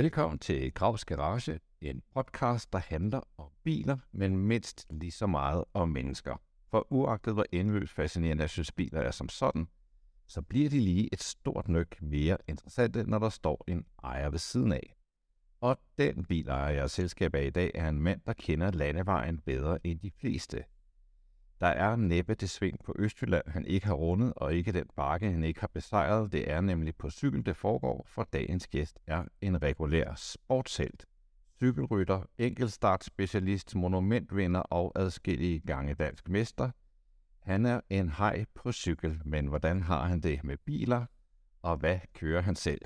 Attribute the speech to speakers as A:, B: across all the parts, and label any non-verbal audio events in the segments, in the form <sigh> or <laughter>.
A: Velkommen til Gravs Garage, en podcast, der handler om biler, men mindst lige så meget om mennesker. For uagtet hvor indløst fascinerende jeg synes biler er som sådan, så bliver de lige et stort nøk mere interessante, når der står en ejer ved siden af. Og den bilejer, jeg er selskab af i dag, er en mand, der kender landevejen bedre end de fleste. Der er næppe det sving på Østjylland, han ikke har rundet, og ikke den bakke, han ikke har besejret. Det er nemlig på cykel, det foregår, for dagens gæst er en regulær sportshelt. Cykelrytter, enkeltstartspecialist, monumentvinder og adskillige gange dansk mester. Han er en hej på cykel, men hvordan har han det med biler, og hvad kører han selv?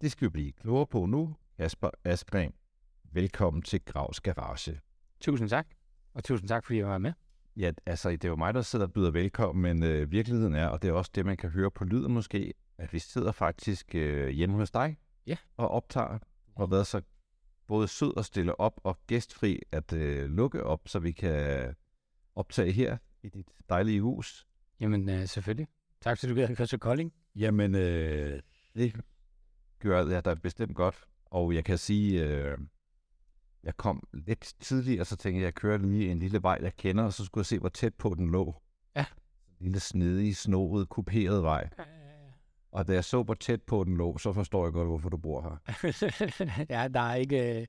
A: Det skal vi blive klogere på nu. Kasper Askren, velkommen til Gravs Garage.
B: Tusind tak, og tusind tak, fordi jeg var med.
A: Ja, altså, det er jo mig, der sidder og byder velkommen, men øh, virkeligheden er, og det er også det, man kan høre på lyden måske, at vi sidder faktisk øh, hjemme hos dig
B: Ja.
A: og optager, og har været så både sød at stille op og gæstfri at øh, lukke op, så vi kan optage her i dit dejlige hus.
B: Jamen, øh, selvfølgelig. Tak, fordi du gad Christian Kolding.
A: Jamen, øh, det gør jeg da bestemt godt, og jeg kan sige, øh, jeg kom lidt tidligere, så tænkte jeg, at jeg kører lige en lille vej, jeg kender, og så skulle jeg se, hvor tæt på den lå.
B: Ja.
A: En lille snedig, snoet, kuperet vej. Og da jeg så, hvor tæt på den lå, så forstår jeg godt, hvorfor du bor her. <laughs>
B: ja, der er, ikke, øh,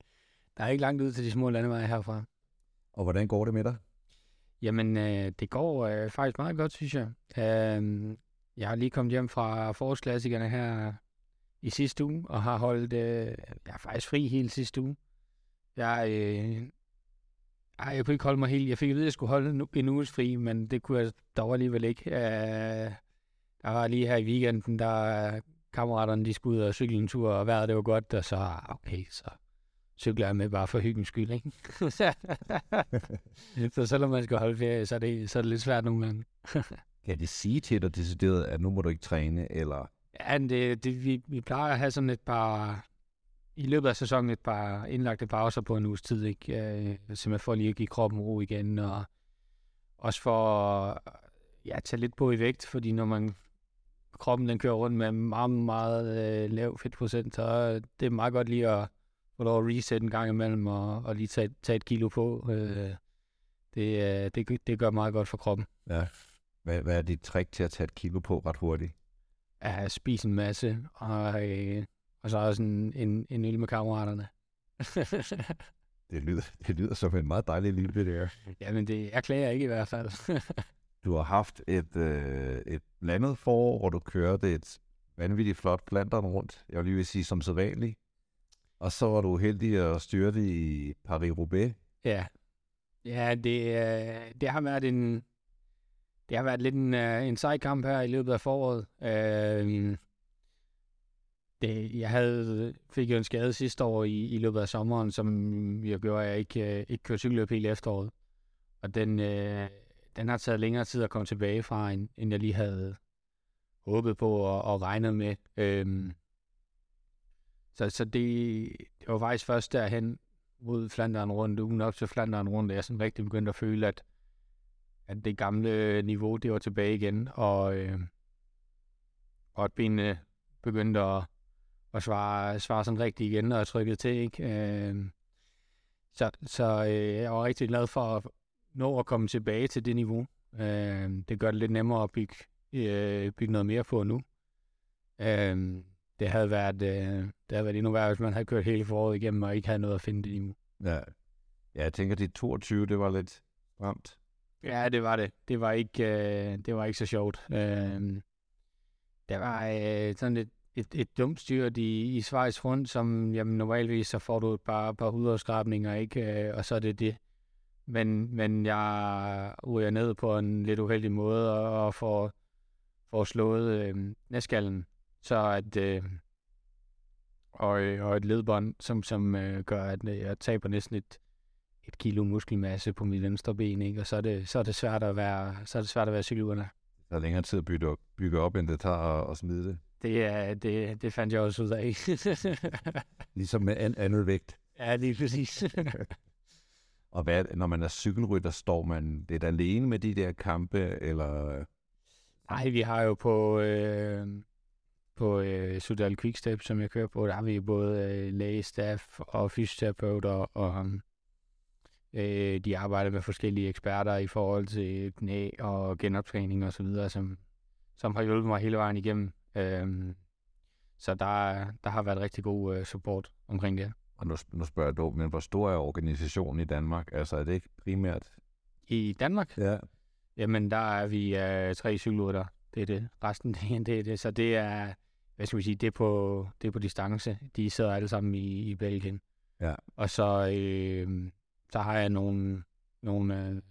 B: der er ikke langt ud til de små landeveje herfra.
A: Og hvordan går det med dig?
B: Jamen, øh, det går øh, faktisk meget godt, synes jeg. Øh, jeg har lige kommet hjem fra forårsklassikerne her i sidste uge, og har holdt, øh, jeg er faktisk fri hele sidste uge. Jeg, øh, ej, jeg kunne ikke holde mig helt. Jeg fik at vide, at jeg skulle holde en, uges fri, men det kunne jeg dog alligevel ikke. Øh, der var lige her i weekenden, der kammeraterne, de skulle ud og cykle en tur, og vejret det var godt, og så, okay, så cykler jeg med bare for hyggens skyld, ikke? <laughs> så selvom man skal holde ferie, så er det, så er det lidt svært nogle gange.
A: Kan de sige til dig decideret, at nu må du ikke træne, eller...
B: Ja, det, det, vi, vi plejer at have sådan et par, i løbet af sæsonen et par indlagte pauser på en uges tid, ikke? Øh, simpelthen for lige at give kroppen ro igen, og også for at ja, tage lidt på i vægt, fordi når man kroppen den kører rundt med meget, meget øh, lav fedtprocent, så er det meget godt lige at få lov at reset en gang imellem, og, og lige tage, tage et kilo på. Øh, det, øh, det, det gør meget godt for kroppen.
A: Ja. Hvad, hvad er dit trick til at tage et kilo på ret hurtigt?
B: At spise en masse, og, øh, og så også en, en, en øl med kammeraterne. <laughs>
A: Det lyder, det lyder som en meget dejlig liv, det der.
B: Jamen, det, jeg klager ikke i hvert fald.
A: Du har haft et, øh, et blandet forår, hvor du kørte et vanvittigt flot Flandern rundt. Jeg vil lige vil sige som sædvanligt. Og så var du heldig at styrte i Paris-Roubaix.
B: ja, ja det, øh, det har været en, det har været lidt en, øh, en sej kamp her i løbet af foråret. Øh, det, jeg havde, fik jo en skade sidste år i, i løbet af sommeren, som jeg gjorde, at jeg ikke, øh, ikke kørte cykelløb hele efteråret. Og den, øh, den har taget længere tid at komme tilbage fra, end, end jeg lige havde håbet på og, og regnet med. Øhm, så så det, det var faktisk først derhen mod Flanderen rundt, ugen op til Flanderen rundt, at jeg sådan rigtig begyndte at føle, at, at det gamle niveau, det var tilbage igen, og, øh, og at benene begyndte at, at svare, svare sådan rigtigt igen, og jeg trykkede til, ikke? Øh, så så øh, jeg var rigtig glad for at nå at komme tilbage til det niveau. Øh, det gør det lidt nemmere at bygge, øh, bygge noget mere på nu. Øh, det havde været, øh, det havde været endnu værre, hvis man havde kørt hele foråret igennem og ikke havde noget at finde det niveau.
A: Ja. ja, jeg tænker, det 22, det var lidt ramt.
B: Ja, det var det. Det var ikke, øh, det var ikke så sjovt. Øh, der var øh, sådan et, et, et dumt styrt i, i Schweiz rundt, som jamen, normalvis så får du et par, par hudafskrabninger, ikke? Øh, og så er det det. Men, men jeg ryger ned på en lidt uheldig måde og, og får, får slået øh, næskallen, så at øh, og, øh, og et ledbånd, som, som øh, gør, at øh, jeg taber næsten et, et kilo muskelmasse på mit venstre ben, ikke? og så er, det, så er det svært at være, så er det svært at være cykelrytter.
A: Det er længere tid at bygge op, bygge op end det tager at, at smide det.
B: Det, er, det, det fandt jeg også ud af. <laughs>
A: Ligesom med an, andet vægt.
B: ja, lige præcis. <laughs>
A: Og hvad, når man er cykelrytter, står man lidt alene med de der kampe, eller...
B: Nej, vi har jo på, øh, på øh, Sudal Quickstep, som jeg kører på. Der har vi både øh, lægestaff og fysioterapeuter, og øh, de arbejder med forskellige eksperter i forhold til knæ og genoptræning og så videre, som, som har hjulpet mig hele vejen igennem. Øh, så der, der har været rigtig god øh, support omkring det.
A: Og nu, nu spørger du, men hvor stor er organisationen i Danmark? Altså er det ikke primært...
B: I Danmark?
A: Ja.
B: Jamen, der er vi øh, tre cykelrytter. Det er det. Resten, det, <laughs> det er det. Så det er, hvad skal vi sige, det er på, det er på distance. De sidder alle sammen i, i Belgien.
A: Ja.
B: Og så, øh, så har jeg nogle, nogle øh,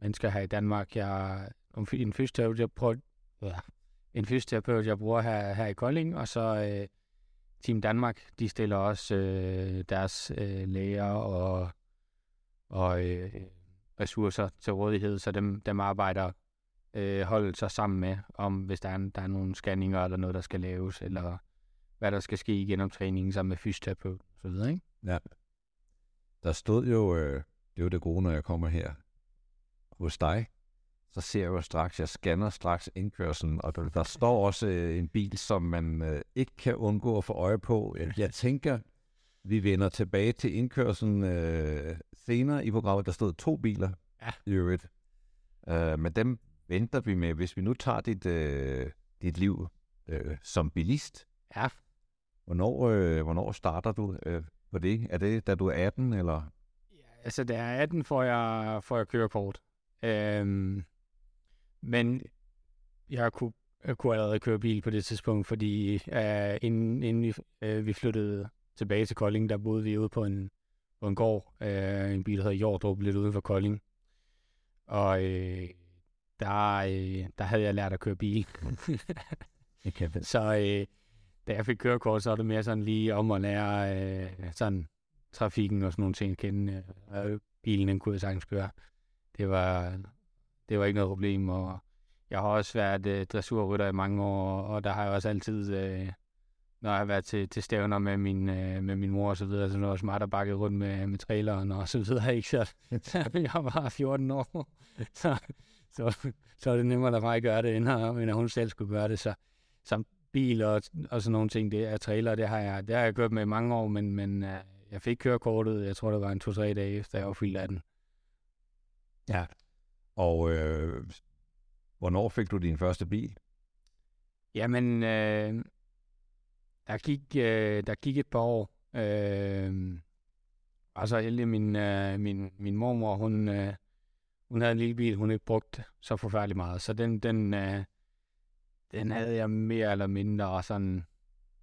B: mennesker her i Danmark. Jeg en fysioterapeut, jeg ja, en fysioterapeut, jeg bruger her, her i Kolding, og så øh, Team Danmark, de stiller også øh, deres øh, læger og, og øh, ressourcer til rådighed, så dem, dem arbejder øh, holdet sig sammen med, om hvis der er, der er nogle scanninger eller noget, der skal laves, eller hvad der skal ske i genoptræningen sammen med fysioterapeut og så videre, ikke?
A: Ja. Der stod jo, øh, det er jo det gode, når jeg kommer her hos dig, så ser jeg jo straks, jeg scanner straks indkørselen, og der, der står også øh, en bil, som man øh, ikke kan undgå at få øje på. Jeg, jeg tænker, vi vender tilbage til indkørselen øh, senere i programmet. Der stod to biler
B: ja.
A: i øvrigt. Øh, men dem venter vi med. Hvis vi nu tager dit, øh, dit liv øh, som bilist,
B: ja.
A: hvornår, øh, hvornår starter du øh, på det? Er det, da du er 18, eller?
B: Ja, altså, da jeg er 18, får jeg, får jeg kørekort. Øhm, men jeg kunne, jeg kunne allerede køre bil på det tidspunkt, fordi uh, inden, inden vi, uh, vi flyttede tilbage til Kolding, der boede vi ude på en, på en gård, uh, en bil, der hedder Jordrup, lidt uden for Kolding. Og uh, der, uh, der havde jeg lært at køre bil. <laughs> Så uh, da jeg fik kørekort, så var det mere sådan lige om at lære uh, sådan trafikken og sådan nogle ting at kende. Uh, bilen den kunne jeg sagtens køre. Det var, det var ikke noget problem, og jeg har også været øh, dressurrytter i mange år, og der har jeg også altid, øh, når jeg har været til, til stævner med min, øh, med min mor og så videre, så var det også mig, der bakkede rundt med, med traileren og så videre, ikke? Så, så <laughs> jeg var 14 år, så, så, så er det nemmere at mig gøre det, end at, end at hun selv skulle gøre det, så som bil og, og sådan nogle ting, det er trailer, det har jeg, det har jeg gjort med i mange år, men, men øh, jeg fik kørekortet, jeg tror det var en to-tre dage efter jeg var fyldt af den.
A: Ja, og øh, hvornår fik du din første bil?
B: Jamen, øh, der, gik, øh, der gik et par år. Øh, og så heldig, min, øh, min, min mormor, hun, øh, hun havde en lille bil, hun ikke brugte så forfærdeligt meget. Så den, den, øh, den havde jeg mere eller mindre sådan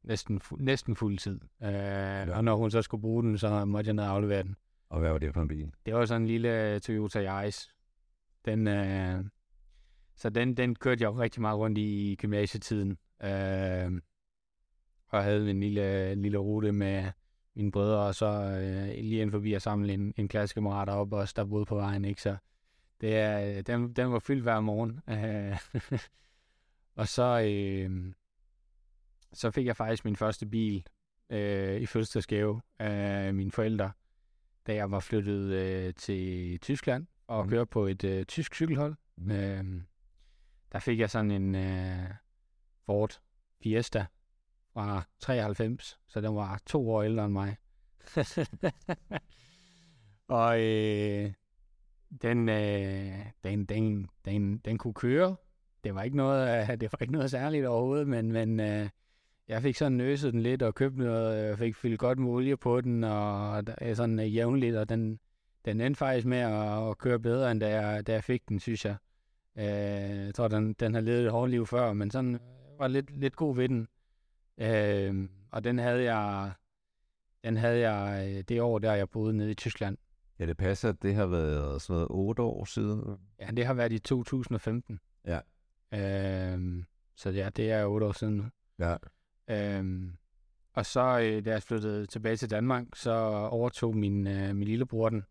B: næsten, fu- næsten fuld tid. Øh, ja. Og når hun så skulle bruge den, så måtte jeg ned og aflevere den.
A: Og hvad var det for en bil?
B: Det var sådan en lille Toyota Yaris. Den, øh, så den, den kørte jeg jo rigtig meget rundt i gymnasietiden. Øh, og havde en lille, lille rute med mine brødre, og så øh, lige ind forbi og samle en, en klassekammerat op og der boede på vejen. Ikke? Så det er, den, den var fyldt hver morgen. Øh, <laughs> og så, øh, så fik jeg faktisk min første bil øh, i fødselsdagsgave af mine forældre, da jeg var flyttet øh, til Tyskland og mm. køre på et øh, tysk cykelhold. Mm. Øh, der fik jeg sådan en øh, Ford Fiesta fra 93, så den var to år ældre end mig. <laughs> og øh, den, øh, den, den, den, den kunne køre. Det var ikke noget, øh, det var ikke noget særligt overhovedet, men, men øh, jeg fik sådan nøset den lidt og købt noget, jeg fik fyldt godt med olie på den, og sådan øh, jævnligt, og den, den endte faktisk med at, at køre bedre, end da jeg, da jeg fik den, synes jeg. Øh, jeg tror, den, den har levet et hårdt liv før, men sådan var lidt, lidt god ved den. Øh, og den havde jeg, den havde jeg øh, det år, der jeg boede nede i Tyskland.
A: Ja, det passer, at det har været sådan noget 8 år siden.
B: Ja, det har været i 2015.
A: Ja.
B: Øh, så ja, det er 8 år siden nu.
A: Ja.
B: Øh, og så, øh, da jeg flyttede tilbage til Danmark, så overtog min, øh, min lillebror den.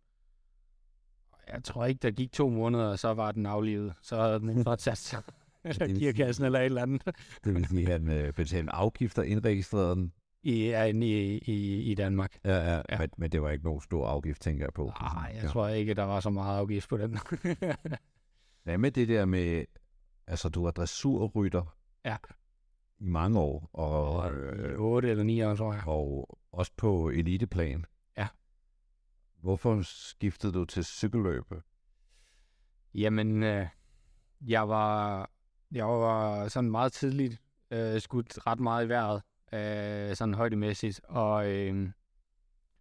B: Jeg tror ikke, der gik to måneder, og så var den aflivet. Så havde den fået sat sig. <laughs> eller gearkassen eller et eller andet. <laughs>
A: det vil sige, at han øh, betalte afgifter indregistreret den?
B: I, i, i, i Danmark.
A: Ja, ja, ja. Men, men det var ikke nogen stor afgift, tænker jeg på.
B: Nej, jeg ja. tror ikke, der var så meget afgift på den. <laughs>
A: Hvad med det der med, altså du er dressurrytter?
B: Ja.
A: i mange år. Og,
B: øh, 8 eller 9 år, tror jeg.
A: Og også på eliteplan. Hvorfor skiftede du til cykelløb?
B: Jamen, øh, jeg var jeg var sådan meget tidligt øh, skudt ret meget i vejret, øh, sådan højdemæssigt, og øh,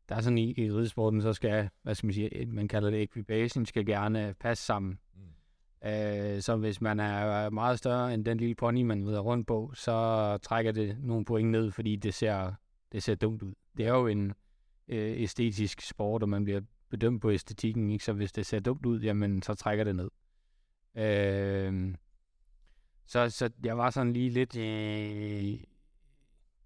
B: der er sådan i, i ridesporten, så skal, hvad skal man sige, man kalder det equipagen, skal gerne passe sammen. Mm. Øh, så hvis man er meget større end den lille pony, man rider rundt på, så trækker det nogle point ned, fordi det ser, det ser dumt ud. Det er jo en øh, æstetisk sport, og man bliver bedømt på æstetikken, ikke? så hvis det ser dumt ud, jamen så trækker det ned. Øh, så, så jeg var sådan lige lidt øh,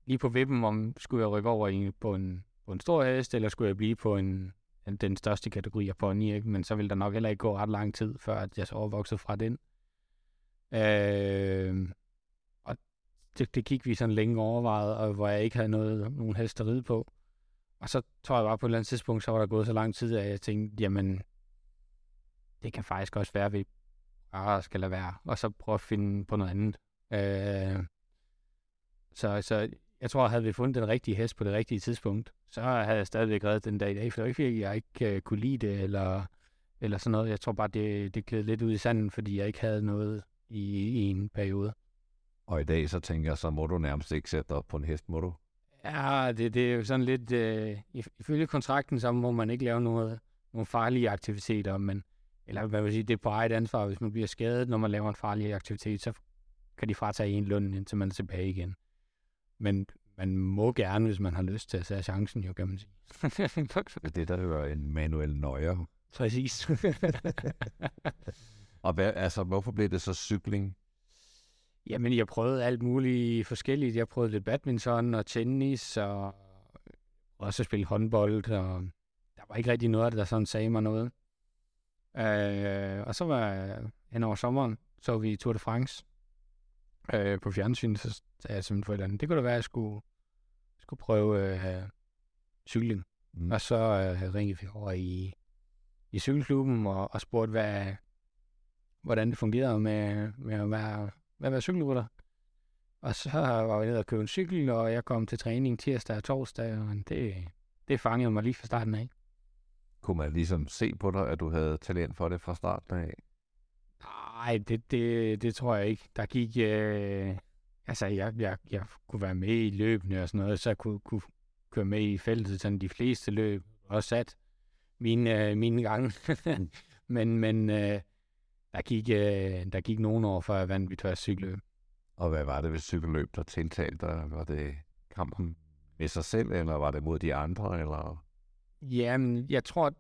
B: lige på vippen, om skulle jeg rykke over i, på, en, på en stor hest, eller skulle jeg blive på en, den største kategori af pony, ikke? men så ville der nok heller ikke gå ret lang tid, før at jeg så overvoksede fra den. Øh, og det, det gik vi sådan længe overvejet, og hvor jeg ikke havde noget, nogen hest at ride på. Og så tror jeg bare på et eller andet tidspunkt, så var der gået så lang tid, at jeg tænkte, jamen, det kan faktisk også være, at vi bare skal lade være, og så prøve at finde på noget andet. Øh, så, så jeg tror, havde vi fundet den rigtige hest på det rigtige tidspunkt, så havde jeg stadigvæk reddet den dag i dag, for det var ikke, fordi jeg ikke uh, kunne lide det, eller, eller sådan noget. Jeg tror bare, det, det gled lidt ud i sanden, fordi jeg ikke havde noget i, i en periode.
A: Og i dag, så tænker jeg, så må du nærmest ikke sætte op på en hest, må du?
B: Ja, det, det er jo sådan lidt... Øh, ifølge kontrakten, så må man ikke lave noget, nogle farlige aktiviteter, men eller hvad vil sige, det er på eget ansvar, hvis man bliver skadet, når man laver en farlig aktivitet, så kan de fratage en løn, indtil man er tilbage igen. Men man må gerne, hvis man har lyst til at tage chancen, jo kan man sige. <laughs>
A: det der jo en manuel nøjer.
B: Præcis. <laughs>
A: og hvad, altså, hvorfor blev det så cykling?
B: Jamen, jeg prøvede alt muligt forskelligt. Jeg prøvede lidt badminton og tennis, og også at spille håndbold, og der var ikke rigtig noget der sådan sagde mig noget. Øh, og så var hen over sommeren, så vi Tour de France øh, på fjernsyn, så sagde jeg simpelthen forældrene, det kunne da være, at jeg skulle, skulle prøve øh, cykling. Mm. Og så øh, ringede vi over i, i cykelklubben og, og spurgte, hvad, hvordan det fungerede med, med at være, med at være cykelrytter. Og så var vi nede og købe en cykel, og jeg kom til træning tirsdag og torsdag, og det, det fangede mig lige fra starten af.
A: Kunne man ligesom se på dig, at du havde talent for det fra starten af?
B: Nej, det, det, det tror jeg ikke. Der gik... Øh, altså, jeg, jeg, jeg kunne være med i løbene og sådan noget, så jeg kunne, kunne køre med i feltet, sådan de fleste løb, og sat mine, øh, mine gange. <laughs> men men øh, der, gik, øh, der gik nogle år, før jeg vandt mit første cykelløb.
A: Og hvad var det ved cykelløb, der tiltalte dig? Var det kampen med sig selv, eller var det mod de andre? Eller?
B: Jamen, jeg tror,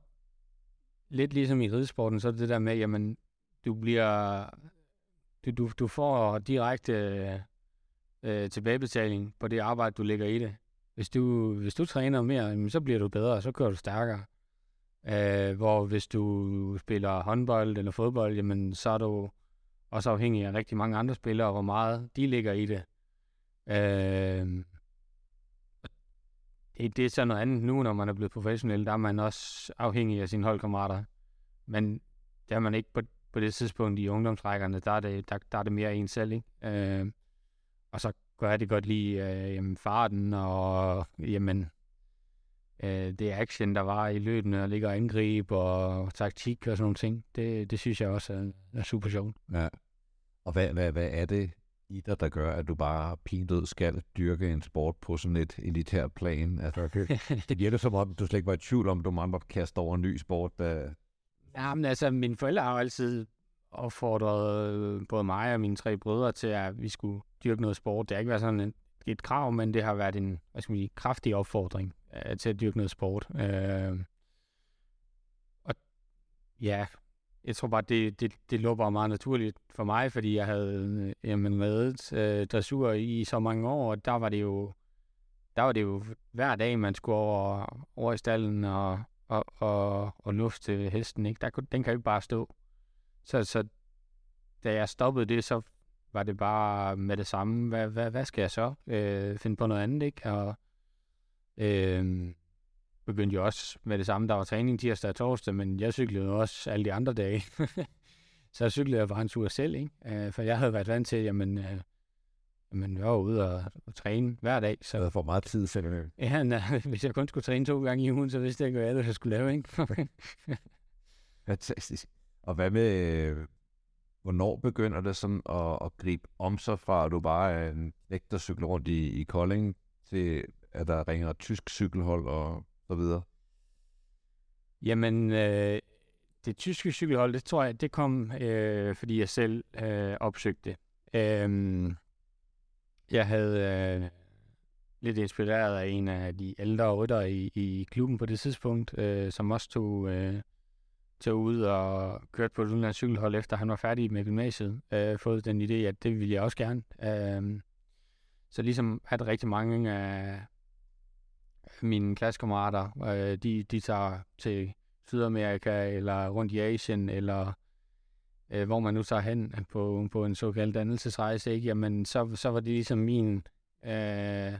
B: lidt ligesom i ridesporten, så er det det der med, jamen, du bliver, du, du, du får direkte øh, tilbagebetaling på det arbejde, du lægger i det. Hvis du, hvis du træner mere, jamen, så bliver du bedre, og så kører du stærkere. Øh, hvor hvis du spiller håndbold eller fodbold, jamen, så er du også afhængig af rigtig mange andre spillere, og hvor meget de ligger i det. Øh, det, det er så noget andet nu, når man er blevet professionel. Der er man også afhængig af sine holdkammerater. Men det er man ikke på, på det tidspunkt i ungdomsrækkerne. Der er det, der, der er det mere en selv. Ikke? Øh, og så gør jeg det godt lige øh, jamen, farten og jamen, øh, det action, der var i løbende og ligger og angreb og taktik og sådan nogle ting. Det, det synes jeg også er, er super sjovt.
A: Ja. Og hvad, hvad, hvad er det, i dig, der gør, at du bare pindød skal dyrke en sport på sådan et elitært plan? Altså, <laughs> det, det virker som om, du slet ikke var i tvivl om, du måtte kaste over en ny sport. Der...
B: Ja, men altså, mine forældre har jo altid opfordret øh, både mig og mine tre brødre til, at vi skulle dyrke noget sport. Det har ikke været sådan et, et krav, men det har været en hvad skal man sige, kraftig opfordring øh, til at dyrke noget sport. Øh, og ja, jeg tror bare, det, det, det lå bare meget naturligt for mig, fordi jeg havde øh, jamen, reddet øh, dressur i så mange år, og der var det jo, der var det jo hver dag, man skulle over, over i stallen og, og, og, og lufte hesten. Ikke? Der, den kan jo ikke bare stå. Så, så da jeg stoppede det, så var det bare med det samme. Hvad, hvad, hvad skal jeg så? Øh, finde på noget andet, ikke? Og, øh, begyndte jo også med det samme. Der var træning tirsdag og torsdag, men jeg cyklede jo også alle de andre dage. <laughs> så jeg cyklede jeg bare en tur selv, ikke? Uh, for jeg havde været vant til, jamen, uh, Men jeg var ude og, og træne hver dag, så
A: Jeg får meget tid selv. øh.
B: ja, nej, <laughs> hvis jeg kun skulle træne to gange i ugen, så vidste jeg ikke, hvad jeg skulle lave, ikke? <laughs>
A: Fantastisk. Og hvad med, øh, hvornår begynder det sådan at, at gribe om sig fra, at du bare er en ægte cykler rundt i, i Kolding, til at der ringer et tysk cykelhold og så videre?
B: Jamen, øh, det tyske cykelhold, det tror jeg, det kom, øh, fordi jeg selv øh, opsøgte det. Øh, jeg havde øh, lidt inspireret af en af de ældre ryttere i, i klubben på det tidspunkt, øh, som også tog, øh, tog ud og kørte på et udenlands cykelhold, efter han var færdig med gymnasiet. Øh, fået den idé, at det ville jeg også gerne. Øh, så ligesom at rigtig mange af mine klassekammerater, øh, de, de tager til Sydamerika, eller rundt i Asien, eller øh, hvor man nu tager hen på, på en såkaldt dannelsesrejse, ikke? Jamen, så, så var det ligesom min øh,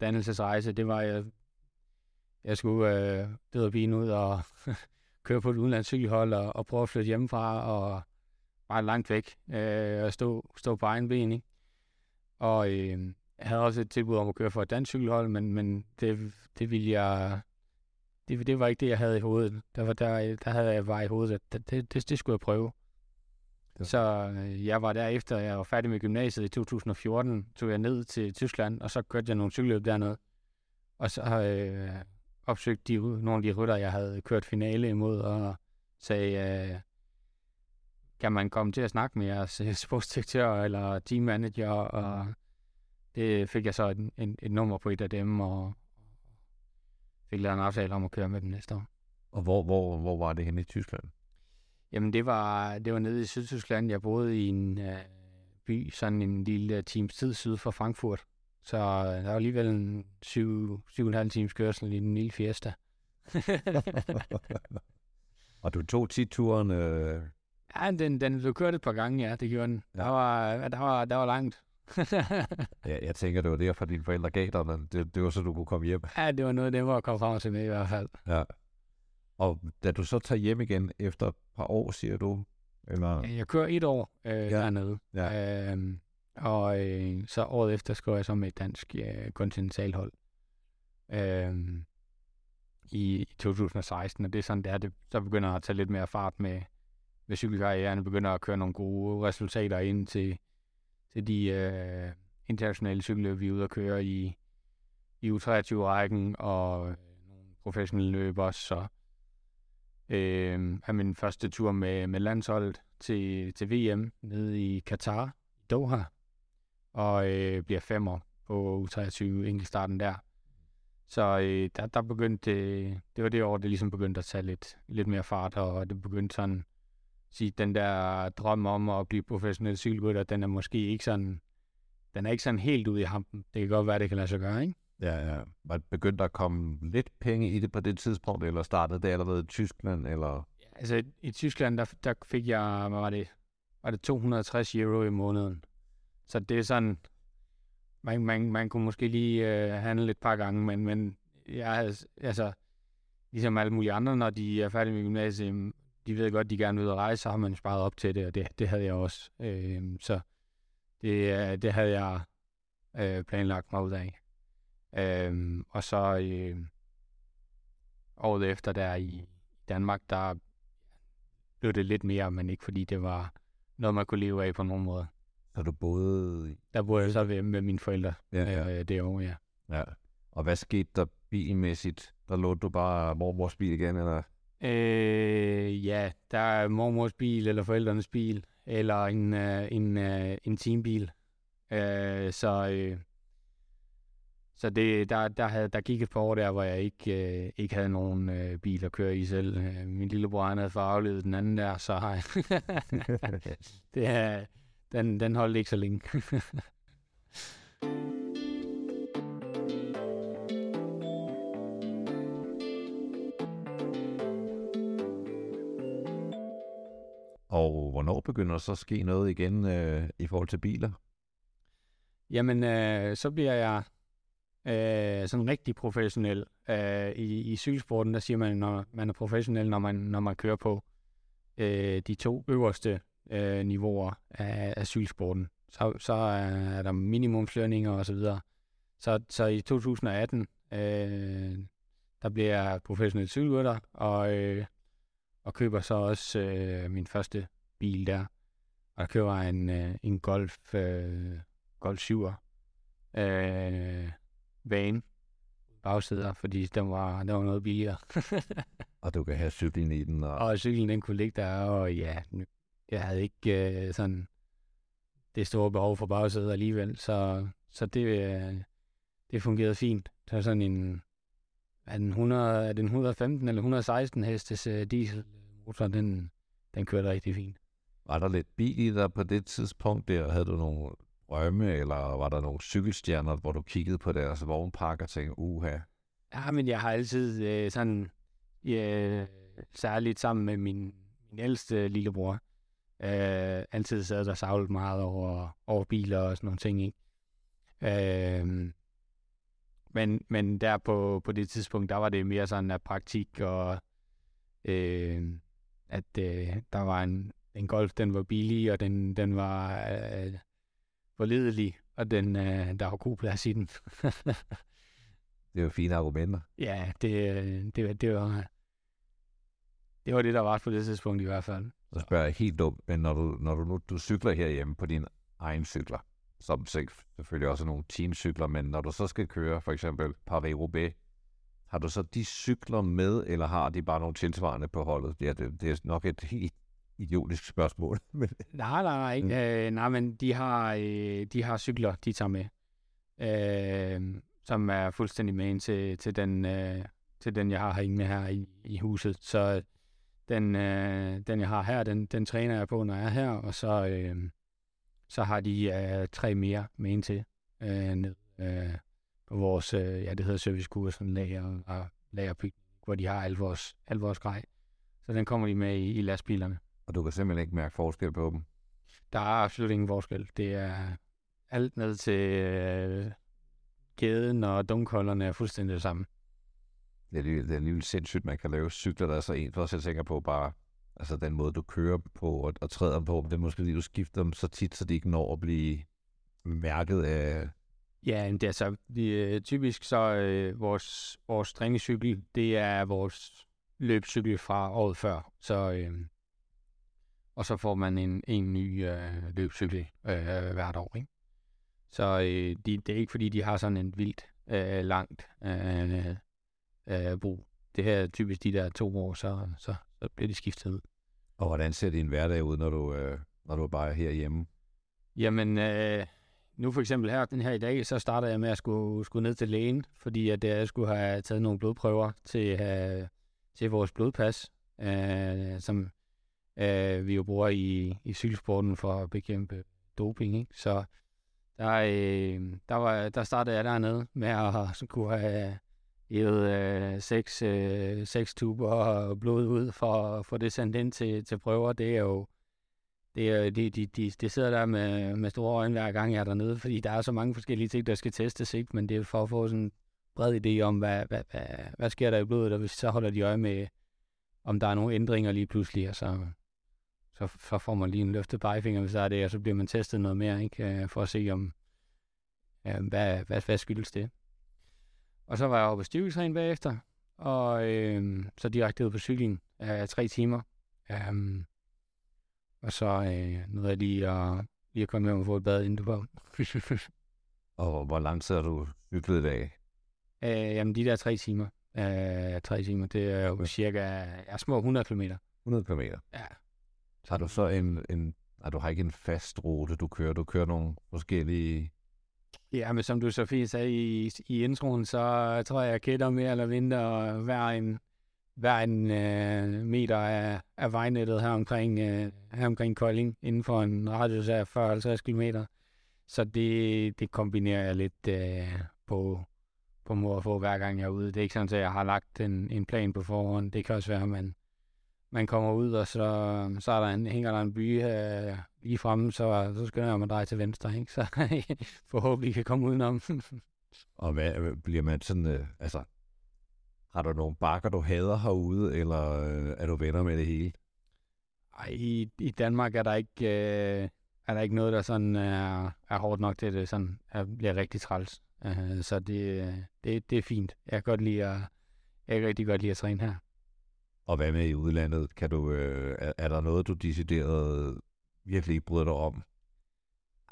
B: dannelsesrejse. Det var, jeg, jeg skulle øh, døde og ud og <laughs> køre på et udenlandsk cykelhold og, og prøve at flytte hjemmefra og bare langt væk øh, og stå, stå på egen ben, ikke? Og øh, jeg havde også et tilbud om at køre for et dansk cykelhold, men, men det, det ville jeg... Det, det var ikke det, jeg havde i hovedet. Der, var, der, der havde jeg bare i hovedet, at det, det, det skulle jeg prøve.
A: Ja.
B: Så øh, jeg var der efter, jeg var færdig med gymnasiet i 2014, tog jeg ned til Tyskland, og så kørte jeg nogle cykelløb dernede. Og så øh, opsøgt de, nogle af de rytter, jeg havde kørt finale imod, og sagde, øh, kan man komme til at snakke med jeres øh, sportsdirektør eller teammanager, og det fik jeg så et, et, et nummer på et af dem, og fik lavet en aftale om at køre med dem næste år.
A: Og hvor, hvor, hvor var det henne i Tyskland?
B: Jamen, det var, det var nede i Sydtyskland. Jeg boede i en øh, by, sådan en lille times tid syd for Frankfurt. Så øh, der var alligevel en syv, syv og en halv times kørsel i den lille Fiesta. <laughs>
A: og du tog tit turen, øh,
B: ja, den, den blev kørt et par gange, ja, det gjorde den.
A: Ja.
B: Der, var, der, var, der var langt.
A: ja, jeg tænker, det var derfor, dine forældre gav dig den. Det, det var så, du kunne komme hjem.
B: ja, det var noget, det var at komme frem til med i hvert fald.
A: Ja. Og da du så tager hjem igen efter et par år, siger du? Eller?
B: Jeg kører et år øh, ja. dernede.
A: Ja.
B: Øhm, og øh, så året efter skrev jeg så med et dansk øh, kontinentalhold. øh, i, i 2016, og det er sådan, det er, det så begynder at tage lidt mere fart med, med cykelkarrieren, begynder at køre nogle gode resultater ind til, til de øh, internationale cykelløb, vi er ude at køre i, i U23-rækken, og øh, nogle professionelle løb også, så øh, er min første tur med, med landsholdet til, til VM nede i Katar, Doha, og øh, bliver femmer på U23 enkeltstarten der. Så øh, der, der begyndte det, det var det år, det ligesom begyndte at tage lidt, lidt mere fart, og det begyndte sådan, sige, den der drøm om at blive professionel cykelrytter, den er måske ikke sådan, den er ikke sådan helt ude i hampen. Det kan godt være, det kan lade sig gøre, ikke?
A: Ja, ja. Var det begyndt at komme lidt penge i det på det tidspunkt, eller startede det allerede i Tyskland, eller?
B: Altså, i Tyskland, der, der fik jeg, hvad var det, var det 260 euro i måneden. Så det er sådan, man, man, man kunne måske lige øh, handle et par gange, men, men jeg havde, altså, ligesom alle mulige andre, når de er færdige med gymnasiet, de ved godt, de gerne vil ud rejse, så har man sparet op til det, og det, det havde jeg også. Øh, så det, øh, det havde jeg øh, planlagt mig ud af. Øh, og så øh, året efter der i Danmark, der blev det lidt mere, men ikke fordi det var noget, man kunne leve af på nogen måde.
A: Så du boede.
B: Der boede jeg så ved, med mine forældre
A: Ja, ja.
B: øh, det år, ja.
A: ja. Og hvad skete der bilmæssigt? Der lå du bare mormors bil igen, eller?
B: Øh, ja, der er mormors bil, eller forældrenes bil, eller en, øh, en, øh, en teambil. Øh, så øh, så det, der, der, havde, der gik et par år der, hvor jeg ikke, øh, ikke havde nogen øh, bil at køre i selv. Øh, min lillebror han havde aflevet den anden der, så har <laughs> <laughs> jeg... det er, den, den holdt ikke så længe. <laughs>
A: Og hvornår begynder der så at ske noget igen øh, i forhold til biler?
B: Jamen, øh, så bliver jeg øh, sådan rigtig professionel. Øh, i, I cykelsporten, der siger man, når man er professionel, når man, når man kører på øh, de to øverste øh, niveauer af, af cykelsporten. så, så er der minimumslønninger og så videre. Så, så i 2018, øh, der bliver jeg professionel cykelrytter, og, øh, og køber så også øh, min første bil der. Og jeg køber en, øh, en Golf, øh, Golf 7'er øh, van bagsæder, fordi den var, den var noget billigere. <laughs>
A: og du kan have cyklen i den. Og,
B: og cyklen den kunne ligge der, og ja, jeg havde ikke øh, sådan det store behov for bagsædet alligevel, så, så det, øh, det fungerede fint. Det er sådan en, er den 100, er den 115 eller 116 hestes uh, dieselmotor, den, den kørte rigtig fint.
A: Var der lidt bil i dig på det tidspunkt der? Havde du nogle drømme, eller var der nogle cykelstjerner, hvor du kiggede på deres vognpark og tænkte, uha?
B: Ja, men jeg har altid øh, sådan, ja, særligt sammen med min, min ældste lillebror, øh, altid sad der savlet meget over, over biler og sådan nogle ting, ikke? Øh, men, men der på, på det tidspunkt, der var det mere sådan af praktik, og øh, at øh, der var en, en Golf, den var billig, og den, den var øh, forledelig, og den, øh, der var god plads i den. <laughs>
A: det jo fine argumenter.
B: Ja, det, det, det, var, det var det, der var på det tidspunkt i hvert fald.
A: Så spørger jeg helt dumt, men når du, når du nu du cykler herhjemme på din egen cykler, som selvfølgelig også nogle teamcykler, men når du så skal køre for eksempel Paris-Roubaix, har du så de cykler med, eller har de bare nogle tilsvarende på holdet? Ja, det, det er nok et helt idiotisk spørgsmål. <laughs>
B: men... Nej, nej, nej. Mm. Øh, nej, men de har, øh, de har cykler, de tager med, øh, som er fuldstændig med til, til, den, øh, til den, jeg har herinde her i, i huset. Så den, øh, den, jeg har her, den, den træner jeg på, når jeg er her, og så, øh, så har de øh, tre mere med ind til øh, ned øh, på vores, øh, ja, det hedder servicekursen, lager og lagerbygning, hvor de har al vores, al vores grej. Så den kommer de med i, i lastbilerne.
A: Og du kan simpelthen ikke mærke forskel på dem?
B: Der er absolut ingen forskel. Det er alt ned til øh, kæden og dunkholderne er fuldstændig det samme.
A: Det er, det er alligevel sindssygt, man kan lave cykler, der er så en, for jeg tænker på bare, altså den måde, du kører på og, og træder på, det er måske lige, du skifter dem så tit, så de ikke når at blive mærket af...
B: Ja, det er så det øh, typisk så øh, vores, vores træningscykel, det er vores løbscykel fra året før. Så, øh, og så får man en, en ny øh, løbscykel øh, hvert år. Ikke? Så øh, de, det er ikke fordi, de har sådan en vildt øh, langt øh, øh, brug. Det her er typisk de der to år, så, så, så bliver de skiftet ud.
A: Og hvordan ser din hverdag ud, når du, øh, når du bare er herhjemme?
B: Jamen, øh, nu for eksempel her, den her i dag, så starter jeg med at skulle, skulle ned til lægen, fordi at jeg skulle have taget nogle blodprøver til, øh, til vores blodpas, øh, som øh, vi jo bruger i, i cykelsporten for at bekæmpe doping. Ikke? Så der, øh, der, var, der startede jeg dernede med at skulle have hævet øh, seks, øh, seks tuber blod ud for at få det sendt ind til, til prøver. Det er jo det er, de, de, de, de sidder der med, med store øjne hver gang jeg er dernede, fordi der er så mange forskellige ting, der skal testes, ikke? men det er for at få sådan en bred idé om, hvad, hvad, hvad, hvad sker der i blodet, og hvis så holder de øje med, om der er nogle ændringer lige pludselig, og så, så, så får man lige en løftet pegefinger, hvis der er det, og så bliver man testet noget mere, ikke? Øh, for at se, om øh, hvad, hvad, hvad skyldes det. Og så var jeg oppe og styrketræne bagefter, og øh, så direkte ud på cyklen øh, tre timer. Um, og så øh, nåede jeg lige at, lige at komme hjem og få et bad, inden du var.
A: og hvor lang tid har du cyklet i dag?
B: Øh, jamen, de der tre timer. Øh, tre timer, det er jo cirka ja, små 100 km.
A: 100 km?
B: Ja.
A: Så har du så en, en nej, du har ikke en fast rute, du kører. Du kører nogle forskellige
B: Ja, men som du så fint sagde i, i introen, så tror jeg, jeg kender mere eller mindre hver en, hver en øh, meter af, af vejnettet her omkring, øh, her omkring Kolding, inden for en radius af 40-50 km. Så det, det kombinerer jeg lidt øh, på, på måde at få, hver gang jeg er ude. Det er ikke sådan, at jeg har lagt en, en plan på forhånd. Det kan også være, at man, man kommer ud, og så, så er der en, hænger der en by øh, lige fremme, så, så skal jeg mig dreje til venstre, ikke? så <laughs> forhåbentlig kan komme udenom. <laughs>
A: og hvad bliver man sådan, øh, altså, har du nogle bakker, du hader herude, eller øh, er du venner med det hele?
B: Ej, i, i Danmark er der ikke, øh, er der ikke noget, der sådan er, er hårdt nok til, det sådan er, bliver rigtig træls. Uh, så det, det, det er fint. Jeg kan godt lide at, jeg kan rigtig godt lide at træne her.
A: Og hvad med i udlandet? Kan du, øh, er, er der noget, du decideret virkelig ikke bryder dig om?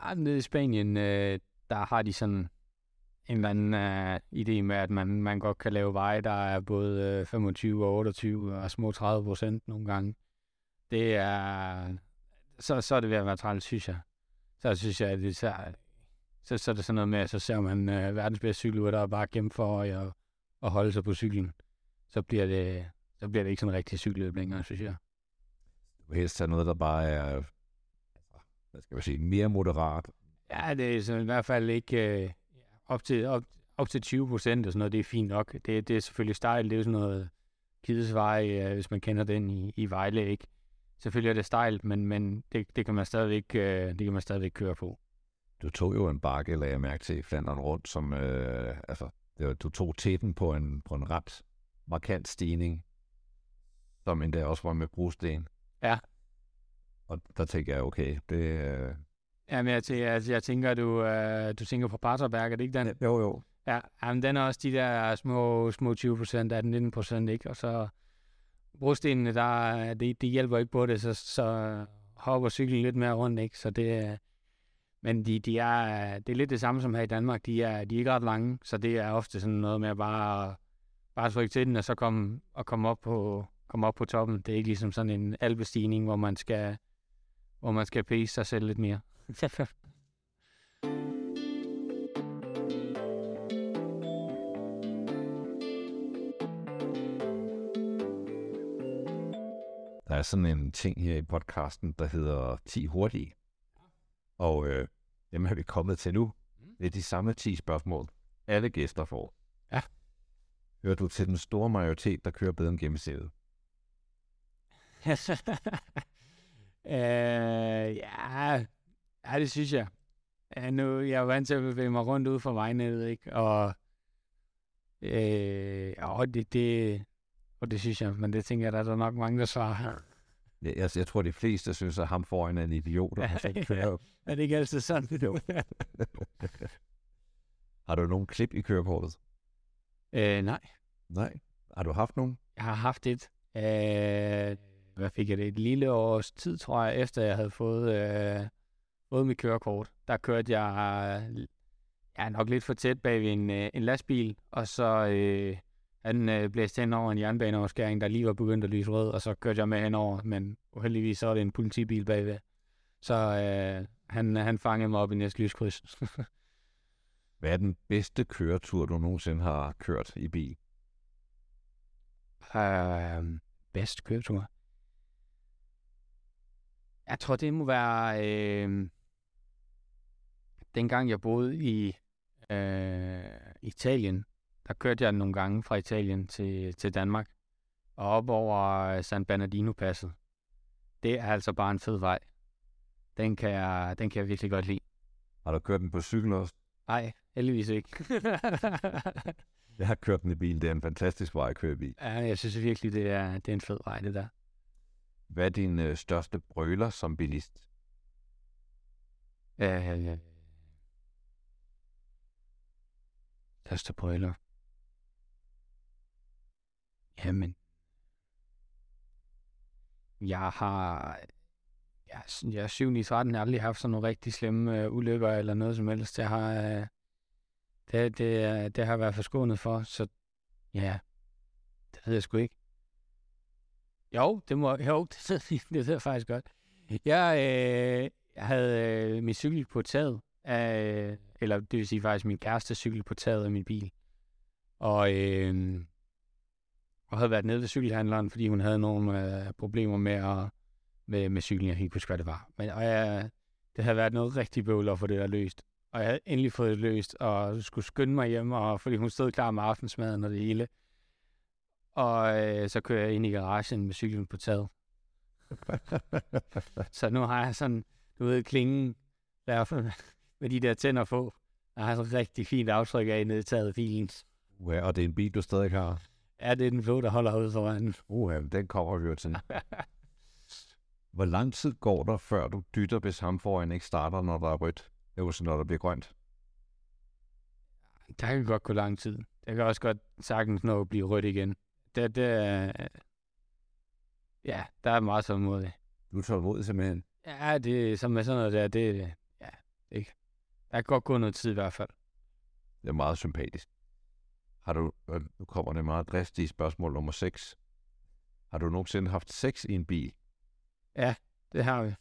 B: Ja, nede i Spanien, øh, der har de sådan en eller anden øh, idé med, at man, man godt kan lave veje, der er både øh, 25 og 28 og små 30 procent nogle gange. Det er... Så, så er det ved at være træls, synes jeg. Så synes jeg, at det så, så, så er det sådan noget med, at så ser man øh, verdens bedste cykel, der er bare kæmpe for at, at holde sig på cyklen. Så bliver det, så bliver det ikke sådan rigtig cykelløb længere, synes jeg.
A: Du vil helst have noget, der bare er hvad skal man sige, mere moderat.
B: Ja, det er så i hvert fald ikke... Uh, op til, op, op til 20 procent og sådan noget, det er fint nok. Det, det er selvfølgelig stejl, det er sådan noget Kidesvej, øh, hvis man kender den i, i Vejle, ikke? Selvfølgelig er det stejlt, men, men det, det, kan man stadigvæk, øh, det kan man stadigvæk køre på.
A: Du tog jo en bakke, lagde jeg mærke til, Flandern rundt, som, øh, altså, det var, du tog tætten på en, på en ret markant stigning, som endda også var med brosten.
B: Ja.
A: Og der tænker jeg, okay, det, øh,
B: Jamen, jeg, jeg, altså, jeg tænker, du, øh, du tænker på Paterberg, er det ikke den?
A: Jo, jo.
B: Ja, jamen, den er også de der små, små 20 procent af den 19 procent, ikke? Og så brostenene, der, det, det hjælper ikke på det, så, så hopper cyklen lidt mere rundt, ikke? Så det, men de, de er, det er lidt det samme som her i Danmark. De er, de er ikke ret lange, så det er ofte sådan noget med at bare, bare trykke til den, og så komme, og komme, op på, komme op på toppen. Det er ikke ligesom sådan en alpestigning, hvor man skal, hvor man skal pace sig selv lidt mere. <laughs>
A: Der er sådan en ting her i podcasten, der hedder 10 hurtige. Og øh, dem er vi kommet til nu. Mm. Det er de samme 10 spørgsmål, alle gæster får.
B: Ja.
A: Hører du til den store majoritet, der kører bedre end gennemsnittet? <laughs>
B: øh, ja, Ja, det synes jeg. Ja, nu, jeg er vant til at bevæge mig rundt ud fra vejnettet, ikke? Og, øh, og det, det, og det synes jeg, men det tænker jeg, der er der nok mange, der svarer.
A: Ja, jeg, jeg tror, de fleste synes, at ham foran er en idiot. <laughs> Ja,
B: ja. Er det ikke altid sådan? Jo. <laughs>
A: har du nogen klip i kørekortet?
B: Øh, nej.
A: Nej. Har du haft nogen?
B: Jeg har haft et. Øh, hvad fik jeg det? Et lille års tid, tror jeg, efter jeg havde fået... Øh, fået mit kørekort, der kørte jeg ja, nok lidt for tæt bag ved en, øh, en lastbil, og så øh, han øh, blæste hen over en jernbaneoverskæring, der lige var begyndt at lyse rød, og så kørte jeg med henover, men uheldigvis så var det en politibil bagved. Så øh, han, han fangede mig op i næste lyskryds. <laughs>
A: Hvad er den bedste køretur, du nogensinde har kørt i bil?
B: Uh, bedste køretur? Jeg tror, det må være... Øh, dengang jeg boede i øh, Italien, der kørte jeg nogle gange fra Italien til, til Danmark, og op over San Bernardino-passet. Det er altså bare en fed vej. Den kan jeg, den kan jeg virkelig godt lide.
A: Har du kørt den på cykel også?
B: Nej, heldigvis ikke. <laughs>
A: jeg har kørt den i bil. Det er en fantastisk vej at køre i bil.
B: Ja, jeg synes virkelig, det er, det er en fed vej, det der.
A: Hvad er din øh, største brøler som bilist?
B: Ja, ja, ja. Største brøler. Jamen. Jeg har... Jeg, jeg er 7 i 13, jeg har aldrig haft sådan nogle rigtig slemme øh, ulykker eller noget som helst. Jeg har... Øh, det, det, det har jeg været forskånet for, så ja, det ved jeg sgu ikke. Jo, det må, jo, det, <laughs> det faktisk godt. Jeg, øh, havde øh, min cykel på taget, af, eller det vil sige faktisk min kæreste cykel på taget af min bil. Og, øh, og havde været nede ved cykelhandleren, fordi hun havde nogle øh, problemer med, at, med, med cyklen. Jeg helt huske, hvad det var. Men og jeg, det havde været noget rigtig bøvl at få det der løst. Og jeg havde endelig fået det løst, og skulle skynde mig hjem, og, fordi hun stod klar med aftensmaden og det hele. Og øh, så kører jeg ind i garagen med cyklen på taget. <laughs> så nu har jeg sådan, du ved, klingen der med de der tænder på. Jeg har sådan et rigtig fint aftryk af nede i taget bilen.
A: Ja, og det er en bil, du stadig har?
B: Ja, det er den blå, der holder ud foran.
A: Uh, den kommer vi jo til. <laughs> Hvor lang tid går der, før du dytter, hvis ham foran ikke starter, når der er rødt? Det er så når der bliver grønt.
B: Der kan godt gå lang tid. Det kan også godt sagtens nå at blive rødt igen. Det, det er... Ja, der er meget tålmodig.
A: Du er tålmodig simpelthen.
B: Ja, det som med sådan noget der, det, ja, ikke. Der kan godt gå noget tid i hvert fald.
A: Det er meget sympatisk. Har du, øh, nu kommer det meget dristige spørgsmål nummer 6. Har du nogensinde haft sex i en bil?
B: Ja, det har vi.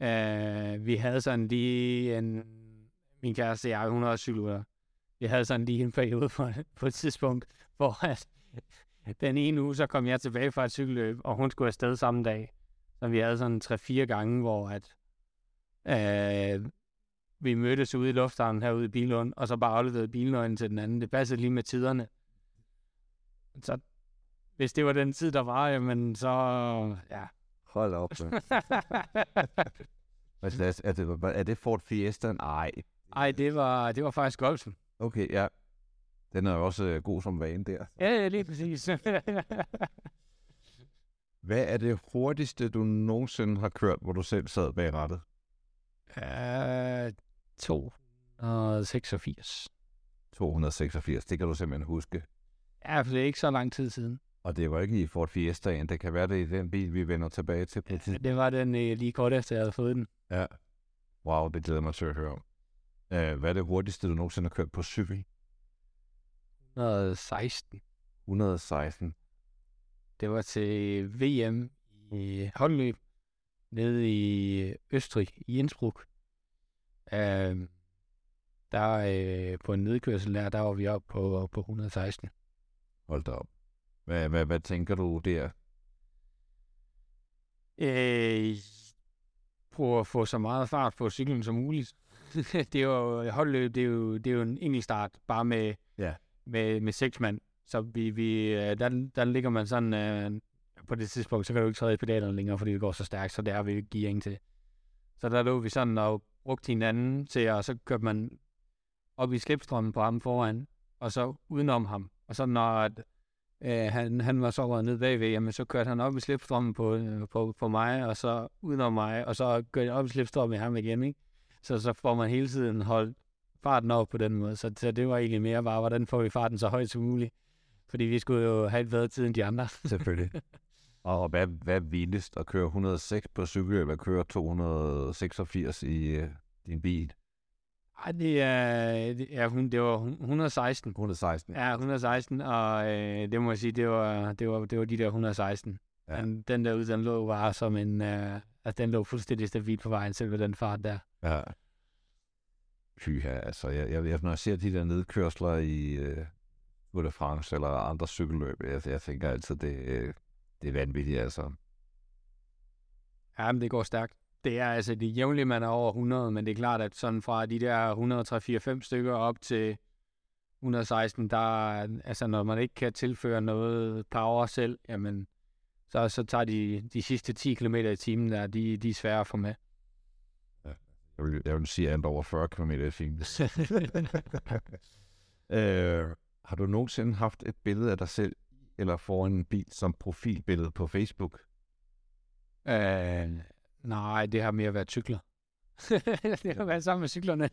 B: Uh, vi havde sådan lige en... Min kæreste og jeg, hun har cykelrytter. Vi havde sådan lige en periode på, på et tidspunkt, hvor at, <laughs> den ene uge, så kom jeg tilbage fra et cykelløb, og hun skulle afsted samme dag. Så vi havde sådan 3-4 gange, hvor at, uh, vi mødtes ude i lufthavnen herude i Bilund, og så bare afleverede bilnøglen til den anden. Det passede lige med tiderne. Så hvis det var den tid, der var, jamen så, ja.
A: Hold op. <laughs> Hvad er, er, det, er det Ford Fiesta? Nej.
B: Ej, det var, det var faktisk Golfen.
A: Okay, ja. Den er jo også øh, god som vane der.
B: Ja, ja, lige præcis. <laughs>
A: Hvad er det hurtigste, du nogensinde har kørt, hvor du selv sad bag rattet?
B: Uh, 286.
A: 286, det kan du simpelthen huske.
B: Ja, for det er ikke så lang tid siden.
A: Og det var ikke i Ford Fiestaen, det kan være det i den bil, vi vender tilbage til på
B: Ja, det var den øh, lige kort efter, jeg havde fået den.
A: Ja. Wow, det glæder mig til at høre om. Uh, hvad er det hurtigste, du nogensinde har kørt på cykel?
B: 116.
A: 116.
B: Det var til VM i håndløb nede i Østrig, i Innsbruck. Uh, der øh, på en nedkørsel der, der var vi oppe på, på 116.
A: Hold da op. Hvad, hvad, hvad tænker du der?
B: Øh, prøve at få så meget fart på cyklen som muligt. <laughs> det er jo holdløb, det er jo, det er jo en enkelt start, bare med,
A: Ja
B: med, med seks mand. Så vi, vi, øh, der, der ligger man sådan, øh, på det tidspunkt, så kan du ikke træde i pedalerne længere, fordi det går så stærkt, så der er vi ikke gearing til. Så der lå vi sådan og brugte hinanden til, og så kørte man op i slipstrømmen på ham foran, og så udenom ham. Og så når at, øh, han, han var så røget ned bagved, jamen så kørte han op i slipstrømmen på, øh, på, på mig, og så udenom mig, og så kørte jeg op i slipstrømmen med ham igen, ikke? Så så får man hele tiden holdt farten op på den måde. Så, så det var egentlig mere bare, hvordan får vi farten så højt som muligt? Fordi vi skulle jo have et bedre tid end de andre. <laughs>
A: Selvfølgelig. Og hvad, hvad vildest at køre 106 på cykel, eller køre 286 i uh, din bil?
B: Ej, det er, det, ja, hun, det var hun- 116.
A: 116.
B: Ja, 116, og øh, det må jeg sige, det var, det var, det var de der 116.
A: Ja.
B: Den, den der den lå bare som en, øh, altså den lå fuldstændig stabilt på vejen, selv med den fart der.
A: Ja. Pyha, altså, jeg, jeg, når jeg ser de der nedkørsler i øh, Tour de France eller andre cykelløb, jeg, jeg tænker altid, det, øh, det er vanvittigt, altså.
B: Ja, men det går stærkt. Det er altså det jævnlige, man er over 100, men det er klart, at sådan fra de der 103-4-5 stykker op til 116, der, altså når man ikke kan tilføre noget power selv, jamen, så, så tager de, de sidste 10 km i timen der, de, de er svære at få med.
A: Jeg vil, jeg vil sige, alt over 40 km i timen. <laughs> <laughs> øh, har du nogensinde haft et billede af dig selv eller foran en bil som profilbillede på Facebook?
B: Øh, nej, det har mere været cykler. <laughs> det har været sammen med cyklerne.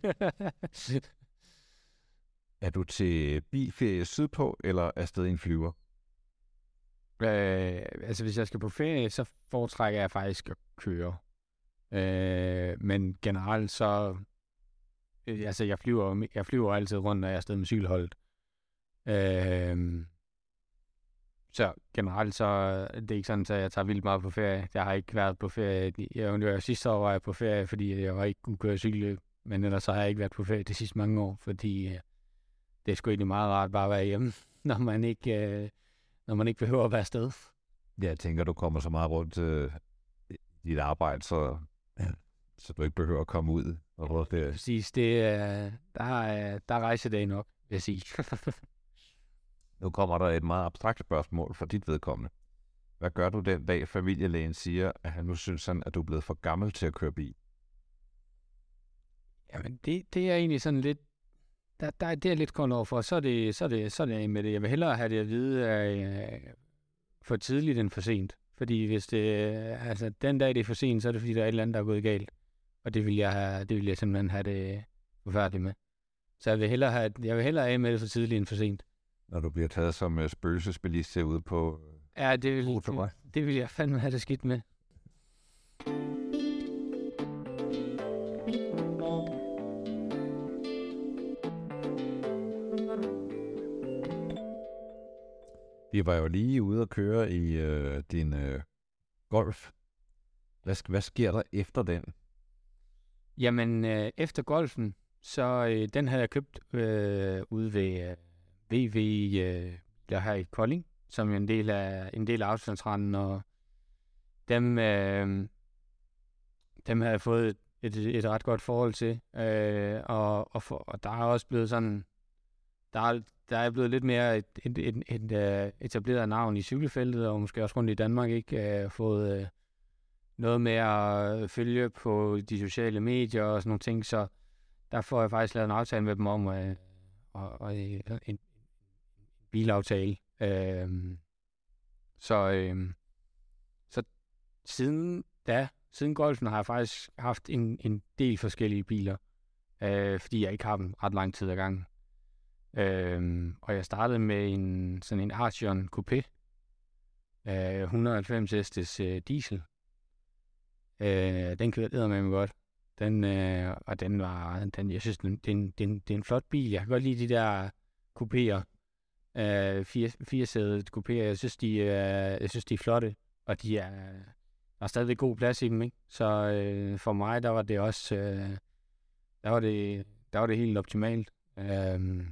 A: Er du til bilferie sydpå eller afsted i en flyver?
B: øh, altså, hvis jeg skal på ferie, så foretrækker jeg faktisk at køre. Øh, men generelt så... Øh, altså, jeg flyver, jeg flyver altid rundt, når jeg er afsted med cykelholdet. Øh, så generelt så det er ikke sådan, at jeg tager vildt meget på ferie. Jeg har ikke været på ferie. Jeg, jeg, sidste år var jeg på ferie, fordi jeg var ikke kunne køre cykelløb. Men ellers så har jeg ikke været på ferie de sidste mange år, fordi øh, det er sgu egentlig meget rart bare at være hjemme, <laughs> når man ikke, øh, når man ikke behøver at være afsted.
A: Jeg tænker, du kommer så meget rundt øh, i dit arbejde, så, ja. så du ikke behøver at komme ud og rundt der.
B: Præcis, det, er, der, er, der er rejsedag nok, vil jeg sige. <laughs>
A: Nu kommer der et meget abstrakt spørgsmål for dit vedkommende. Hvad gør du den dag, familielægen siger, at han nu synes, han, at du er blevet for gammel til at køre bil?
B: Jamen, det, det er egentlig sådan lidt... Der, der, det er lidt kun over for. Så er det, så er det, så er det med det. Jeg vil hellere have det at vide øh, for tidligt end for sent. Fordi hvis det, altså den dag det er for sent, så er det fordi, der er et eller andet, der er gået galt. Og det vil jeg, have, det vil jeg simpelthen have det forfærdeligt med. Så jeg vil hellere, have, jeg vil hellere af med det for tidligt end for sent.
A: Når du bliver taget som uh, spøgelsesbilist ude på...
B: Ja, det vil, det, det vil jeg fandme have det skidt med.
A: Vi var jo lige ude at køre i øh, din øh, Golf. Hvad, hvad sker der efter den?
B: Jamen, øh, efter golfen, så øh, den havde jeg købt øh, ude ved øh, VV, øh, der her i Kolding, som er en del af, en del af afstandsranden, og dem, øh, dem havde jeg fået et, et, et ret godt forhold til, øh, og, og, for, og der er også blevet sådan, der er, der er blevet lidt mere et, et, et, et, et etableret navn i cykelfeltet, og måske også rundt i Danmark, ikke? Øh, fået øh, noget med at følge på de sociale medier og sådan nogle ting, så der får jeg faktisk lavet en aftale med dem om øh, og, og øh, en, en bilaftale. Øh, så, øh, så siden da, siden golfen, har jeg faktisk haft en, en del forskellige biler, øh, fordi jeg ikke har dem ret lang tid ad gangen. Øhm, og jeg startede med en sådan en Archeon Coupé. Øh, 190 hestes øh, diesel. Øh, den kørte med mig godt. Den, øh, og den var, den, jeg synes, den, den, den, det er en flot bil. Jeg kan godt lide de der coupéer. Øh, fire, fire sædet coupéer. Jeg synes, de, øh, jeg synes, de er flotte. Og de er, der er stadigvæk god plads i dem, ikke? Så øh, for mig, der var det også, øh, der var det, der var det helt optimalt. Øh,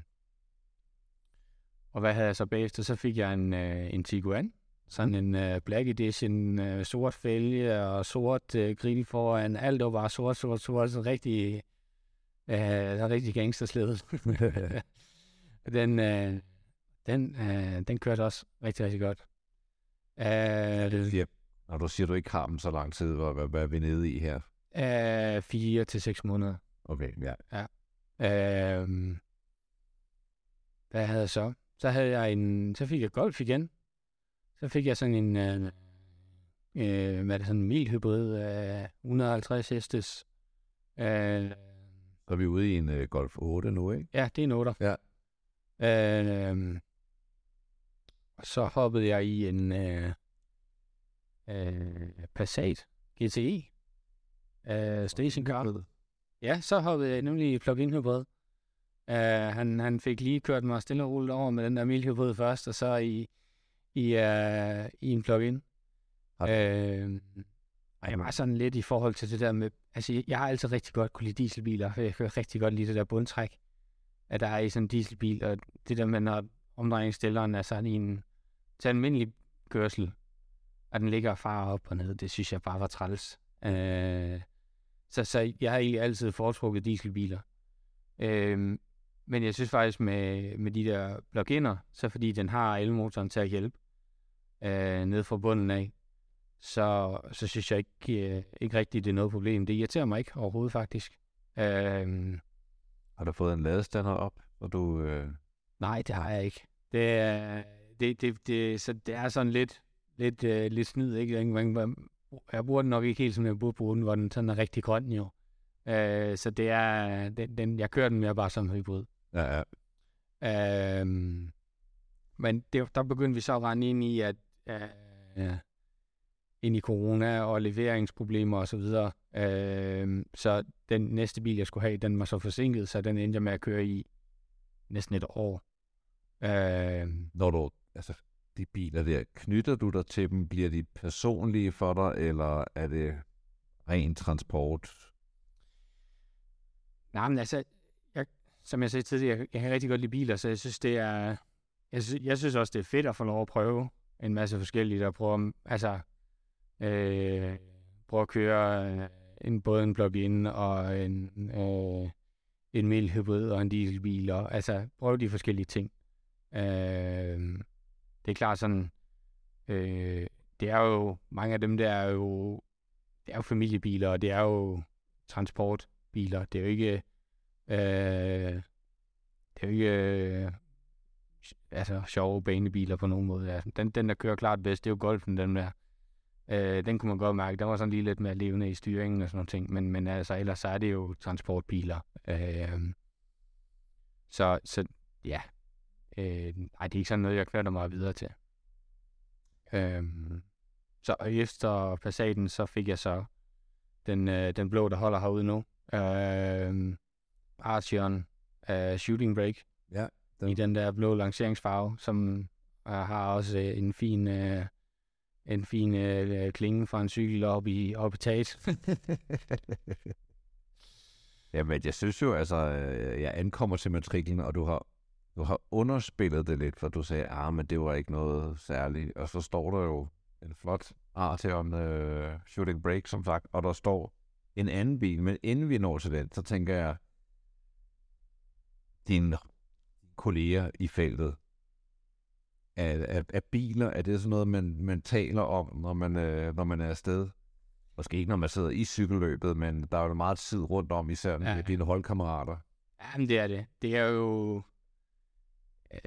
B: og hvad havde jeg så bagefter? Så fik jeg en, øh, en Tiguan. Sådan en øh, Black Edition, øh, sort fælge og sort øh, grill foran. Alt var bare sort, sort, sort. Sådan rigtig, øh, rigtig gangstersledet. <laughs> den, øh, den, øh, den kørte også rigtig, rigtig godt. Øh,
A: Ja. Når du siger, du ikke har dem så lang tid, hvad, hvad, hvad er vi nede i her?
B: øh, fire til seks måneder.
A: Okay, ja.
B: Øh, hvad havde jeg så? Så havde jeg en, så fik jeg golf igen. Så fik jeg sådan en, øh, øh, hvad er det, sådan en milhybrid af 150 hestes. Øh,
A: Så er vi ude i en uh, Golf 8 nu, ikke?
B: ja, det er en 8.
A: Ja.
B: Øh, og så hoppede jeg i en øh, øh, Passat GTE øh, stationcar. Ja, så hoppede jeg nemlig i plug-in hybrid. Uh, han, han fik lige kørt mig stille og roligt over med den der milhybrid først, og så i, i, uh, i en plug-in.
A: Har
B: Uh, og jeg var sådan lidt i forhold til det der med... Altså, jeg- har altid rigtig godt kunne lide dieselbiler, for jeg kan rigtig godt lide det der bundtræk, at der er i sådan en dieselbil, og det der med, når omdrejningsstilleren er sådan i en til almindelig kørsel, og den ligger farer op og ned, det synes jeg bare var træls. Uh, så, så jeg har egentlig altid foretrukket dieselbiler. Øhm, men jeg synes faktisk med, med de der plug-in'er, så fordi den har elmotoren til at hjælpe øh, ned fra bunden af, så, så synes jeg ikke, øh, ikke rigtigt, det er noget problem. Det irriterer mig ikke overhovedet faktisk. Øhm,
A: Har du fået en ladestander op, så du... Øh...
B: nej, det har jeg ikke. Det er, det, det, det, så det er sådan lidt, lidt, øh, lidt snyd, ikke? Jeg bruger den nok ikke helt som jeg burde bruge den, hvor den sådan er rigtig grøn jo. Øh, så det er, den, den, jeg kører den mere bare som hybrid.
A: Ja, ja.
B: Øhm, men det, der begyndte vi så at rende ind i, at øh, ind i corona og leveringsproblemer og så videre. Øhm, så den næste bil, jeg skulle have, den var så forsinket, så den endte jeg med at køre i næsten et år. Øhm,
A: Når du... Altså, de biler der, knytter du dig til dem? Bliver de personlige for dig, eller er det ren transport?
B: Nej, men altså, som jeg sagde tidligere, jeg, jeg kan rigtig godt lide biler, så jeg synes, det er... Jeg synes, jeg synes også, det er fedt at få lov at prøve en masse forskellige, der prøver, altså, øh, prøve at køre øh, en, både en plug-in og en, øh, en mild hybrid og en dieselbil, og altså, prøve de forskellige ting. Øh, det er klart sådan, øh, det er jo, mange af dem der er jo, det er jo familiebiler, og det er jo transportbiler. Det er jo ikke, øh, det er jo ikke, øh, altså sjove banebiler på nogen måde. Ja. Den, den, der kører klart bedst, det er jo Golfen, den der. Øh, den kunne man godt mærke. Der var sådan lige lidt mere levende i styringen og sådan noget ting. Men, men altså, ellers så er det jo transportbiler. Øh, så, så ja. Øh, ej, det er ikke sådan noget, jeg knytter mig videre til. Øh, så efter Passaten, så fik jeg så den, øh, den blå, der holder herude nu. Øh, Archeon uh, Shooting Break.
A: Ja.
B: Den. I den der blå lanceringsfarve, som uh, har også uh, en fin, uh, en fin uh, klinge fra en cykel op i, op i taget. <laughs>
A: Jamen, jeg synes jo, altså, jeg ankommer til matriklen, og du har, du har underspillet det lidt, for du sagde, ah, men det var ikke noget særligt. Og så står der jo en flot Arteon uh, Shooting Break, som sagt, og der står en anden bil, men inden vi når til den, så tænker jeg, dine kolleger i feltet, er, er, er biler, er det sådan noget, man, man taler om, når man, øh, når man er afsted? Måske ikke, når man sidder i cykelløbet, men der er jo meget tid rundt om, især med ja. dine holdkammerater.
B: Jamen, det er det. Det er jo...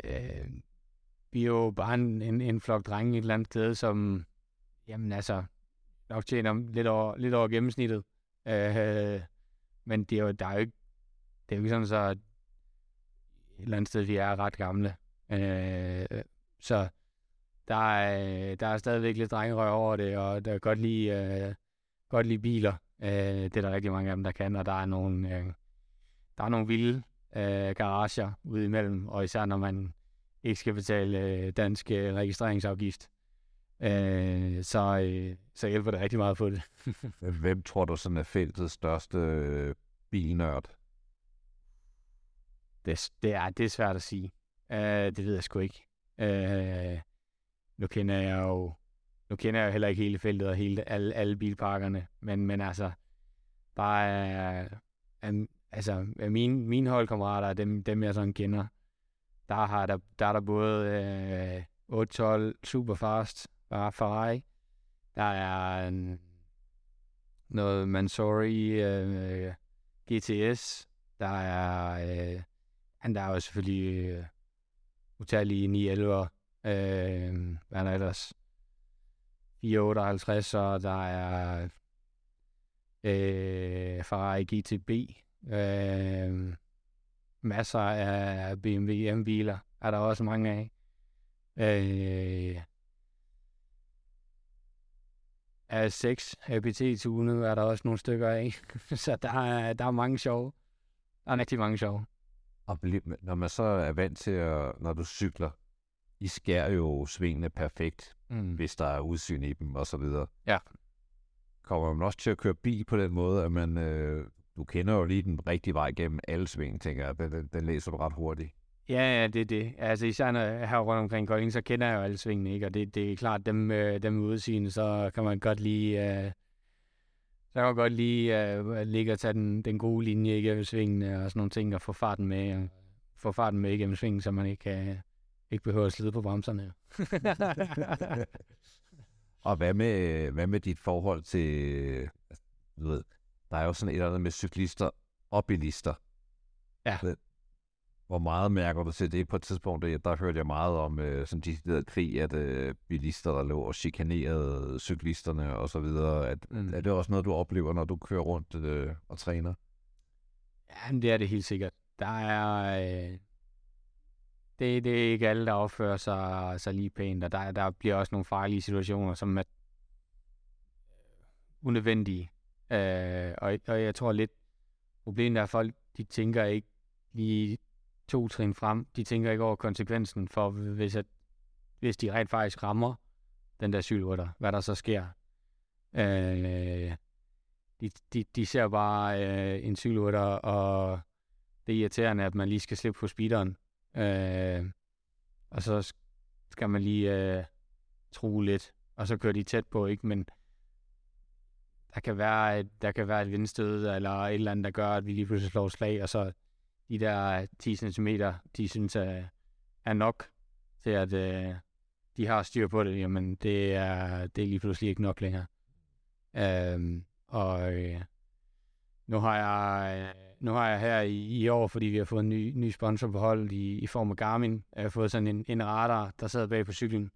B: Øh, vi er jo bare en, en, en flok drenge et eller andet sted, som jamen altså nok tjener lidt over, lidt over gennemsnittet. Øh, men det er jo, der er jo ikke, det er jo ikke sådan så, eller andet sted, vi er ret gamle. Øh, så der er, der er stadigvæk lidt drengerøg over det, og der er godt lide, øh, godt lide biler. Øh, det er der rigtig mange af dem, der kan, og der er nogle, øh, der er nogle vilde øh, garager ude imellem, og især når man ikke skal betale øh, dansk øh, registreringsafgift. Øh, så, øh, så hjælper det rigtig meget på det. <laughs>
A: Hvem tror du sådan er feltets største øh, bilnørd?
B: Det, det, er, det er svært at sige. Uh, det ved jeg sgu ikke. Uh, nu kender jeg jo nu kender jeg jo heller ikke hele feltet og hele, alle, alle bilparkerne, men, men altså, bare uh, altså, mine, mine holdkammerater, dem, dem jeg sådan kender, der, har der, der er der både øh, uh, 812 Superfast fra Ferrari, der er en, noget Mansory uh, GTS, der er uh, han der er jo selvfølgelig øh, utallige 9 11 øh, hvad er der ellers? 458, og der er øh, Ferrari GTB, øh, masser af BMW M-biler, er der også mange af. Øh, A6 APT tunet er der også nogle stykker af. <laughs> så der er, der er mange sjove. Der er rigtig mange sjove.
A: Og når man så er vant til, at, når du cykler, I skærer jo svingene perfekt, mm. hvis der er udsyn i dem og så videre.
B: Ja.
A: Kommer man også til at køre bil på den måde, at man, øh, du kender jo lige den rigtige vej gennem alle sving, tænker jeg. Den, den læser du ret hurtigt.
B: Ja, ja, det er det. Altså især når jeg her rundt omkring Kolding, så kender jeg jo alle svingene, ikke? Og det, det er klart, dem, øh, dem udsigende, så kan man godt lige... Øh, så kan man godt lige øh, ligge og tage den, den gode linje igennem svingene og sådan nogle ting, og få farten med, og få farten med igennem svingen, så man ikke, øh, ikke behøver at slide på bremserne. <laughs>
A: og hvad med, hvad med dit forhold til, du ved, der er jo sådan et eller andet med cyklister og bilister.
B: Ja.
A: Hvor meget mærker du til det? På et tidspunkt, der, der hørte jeg meget om øh, sådan de der krig, at øh, bilister, der lå og chikanerede cyklisterne og så videre. At, mm. Er det også noget, du oplever, når du kører rundt øh, og træner?
B: Ja, det er det helt sikkert. Der er... Øh, det, det er ikke alle, der opfører sig, sig lige pænt, og der, der bliver også nogle farlige situationer, som er unødvendige. Øh, og, og jeg tror lidt, problemet er, at folk de tænker ikke lige to trin frem. De tænker ikke over konsekvensen for, hvis, at, hvis de rent faktisk rammer den der cykelrytter, hvad der så sker. Øh, de, de, de ser bare øh, en cykelrytter, og det er irriterende, at man lige skal slippe på speederen. Øh, og så skal man lige øh, tro lidt, og så kører de tæt på, ikke? Men der kan være et, der kan være et vindstød, eller et eller andet, der gør, at vi lige pludselig slår slag, og så de der øh, 10 cm, de synes er, er nok til, at øh, de har styr på det, jamen det er, det er lige pludselig ikke nok længere. Øhm, og øh, nu har jeg øh, nu har jeg her i, i år, fordi vi har fået en ny, ny sponsor på holdet i, i form af Garmin, jeg har fået sådan en, en radar, der sidder bag på cyklen,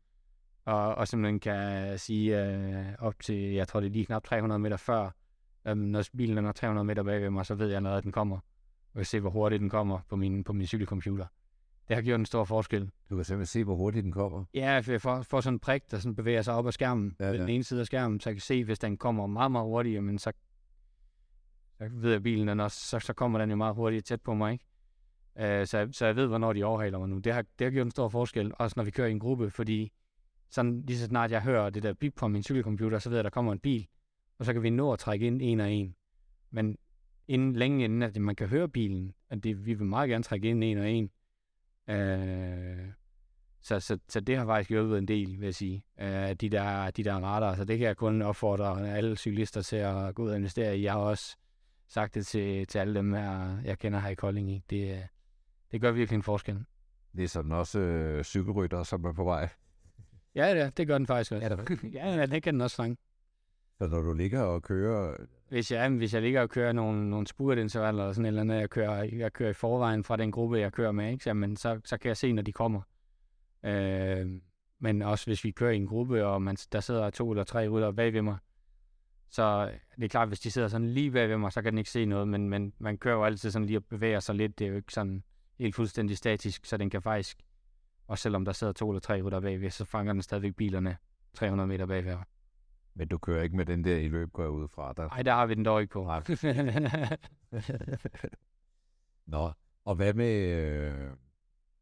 B: og, og simpelthen kan øh, sige øh, op til, jeg tror det er lige knap 300 meter før, øh, når bilen er 300 meter bagved mig, så ved jeg, noget, at den kommer. Og jeg se, hvor hurtigt den kommer på min, på min cykelcomputer. Det har gjort en stor forskel.
A: Du kan simpelthen se, hvor hurtigt den kommer.
B: Ja, for jeg får, får sådan en prik, der sådan bevæger sig op ad skærmen, ja, ja. den ene side af skærmen, så jeg kan se, hvis den kommer meget, meget hurtigt, men så, så ved jeg, bilen den også, så, så kommer den jo meget hurtigt tæt på mig, ikke? Uh, så, så jeg ved, hvornår de overhaler mig nu. Det har, det har gjort en stor forskel, også når vi kører i en gruppe, fordi sådan lige så snart jeg hører det der bip på min cykelcomputer, så ved jeg, at der kommer en bil, og så kan vi nå at trække ind en og en. Men inden, længe inden, at man kan høre bilen, at det, vi vil meget gerne trække ind en og en. Uh, så, så, så det har faktisk hjulpet en del, vil jeg sige, uh, de, der, de der radar. Så det kan jeg kun opfordre alle cyklister til at gå ud og investere i. Jeg har også sagt det til, til alle dem, her, jeg kender her i Kolding. Ikke? Det, det gør virkelig en forskel.
A: Det er sådan også øh, cykelrytter, som er på vej.
B: Ja, det, det gør den faktisk også. Ja, det, <laughs> ja, det kan den også fange.
A: Så når du ligger og kører...
B: Hvis jeg, hvis jeg ligger og kører nogle, nogle spurtintervaller eller sådan et eller andet, jeg kører, jeg kører i forvejen fra den gruppe, jeg kører med, ikke? Så, men så, så kan jeg se, når de kommer. Øh, men også hvis vi kører i en gruppe, og man, der sidder to eller tre rytter bag ved mig, så det er klart, hvis de sidder sådan lige bag ved mig, så kan den ikke se noget, men, men man kører jo altid sådan lige og bevæger sig lidt. Det er jo ikke sådan helt fuldstændig statisk, så den kan faktisk, og selvom der sidder to eller tre rytter bagved, så fanger den stadigvæk bilerne 300 meter bagved.
A: Men du kører ikke med den der i løb, går jeg ud fra?
B: Der... Nej, der har vi den dog ikke på. <laughs>
A: Nå, og hvad med, øh,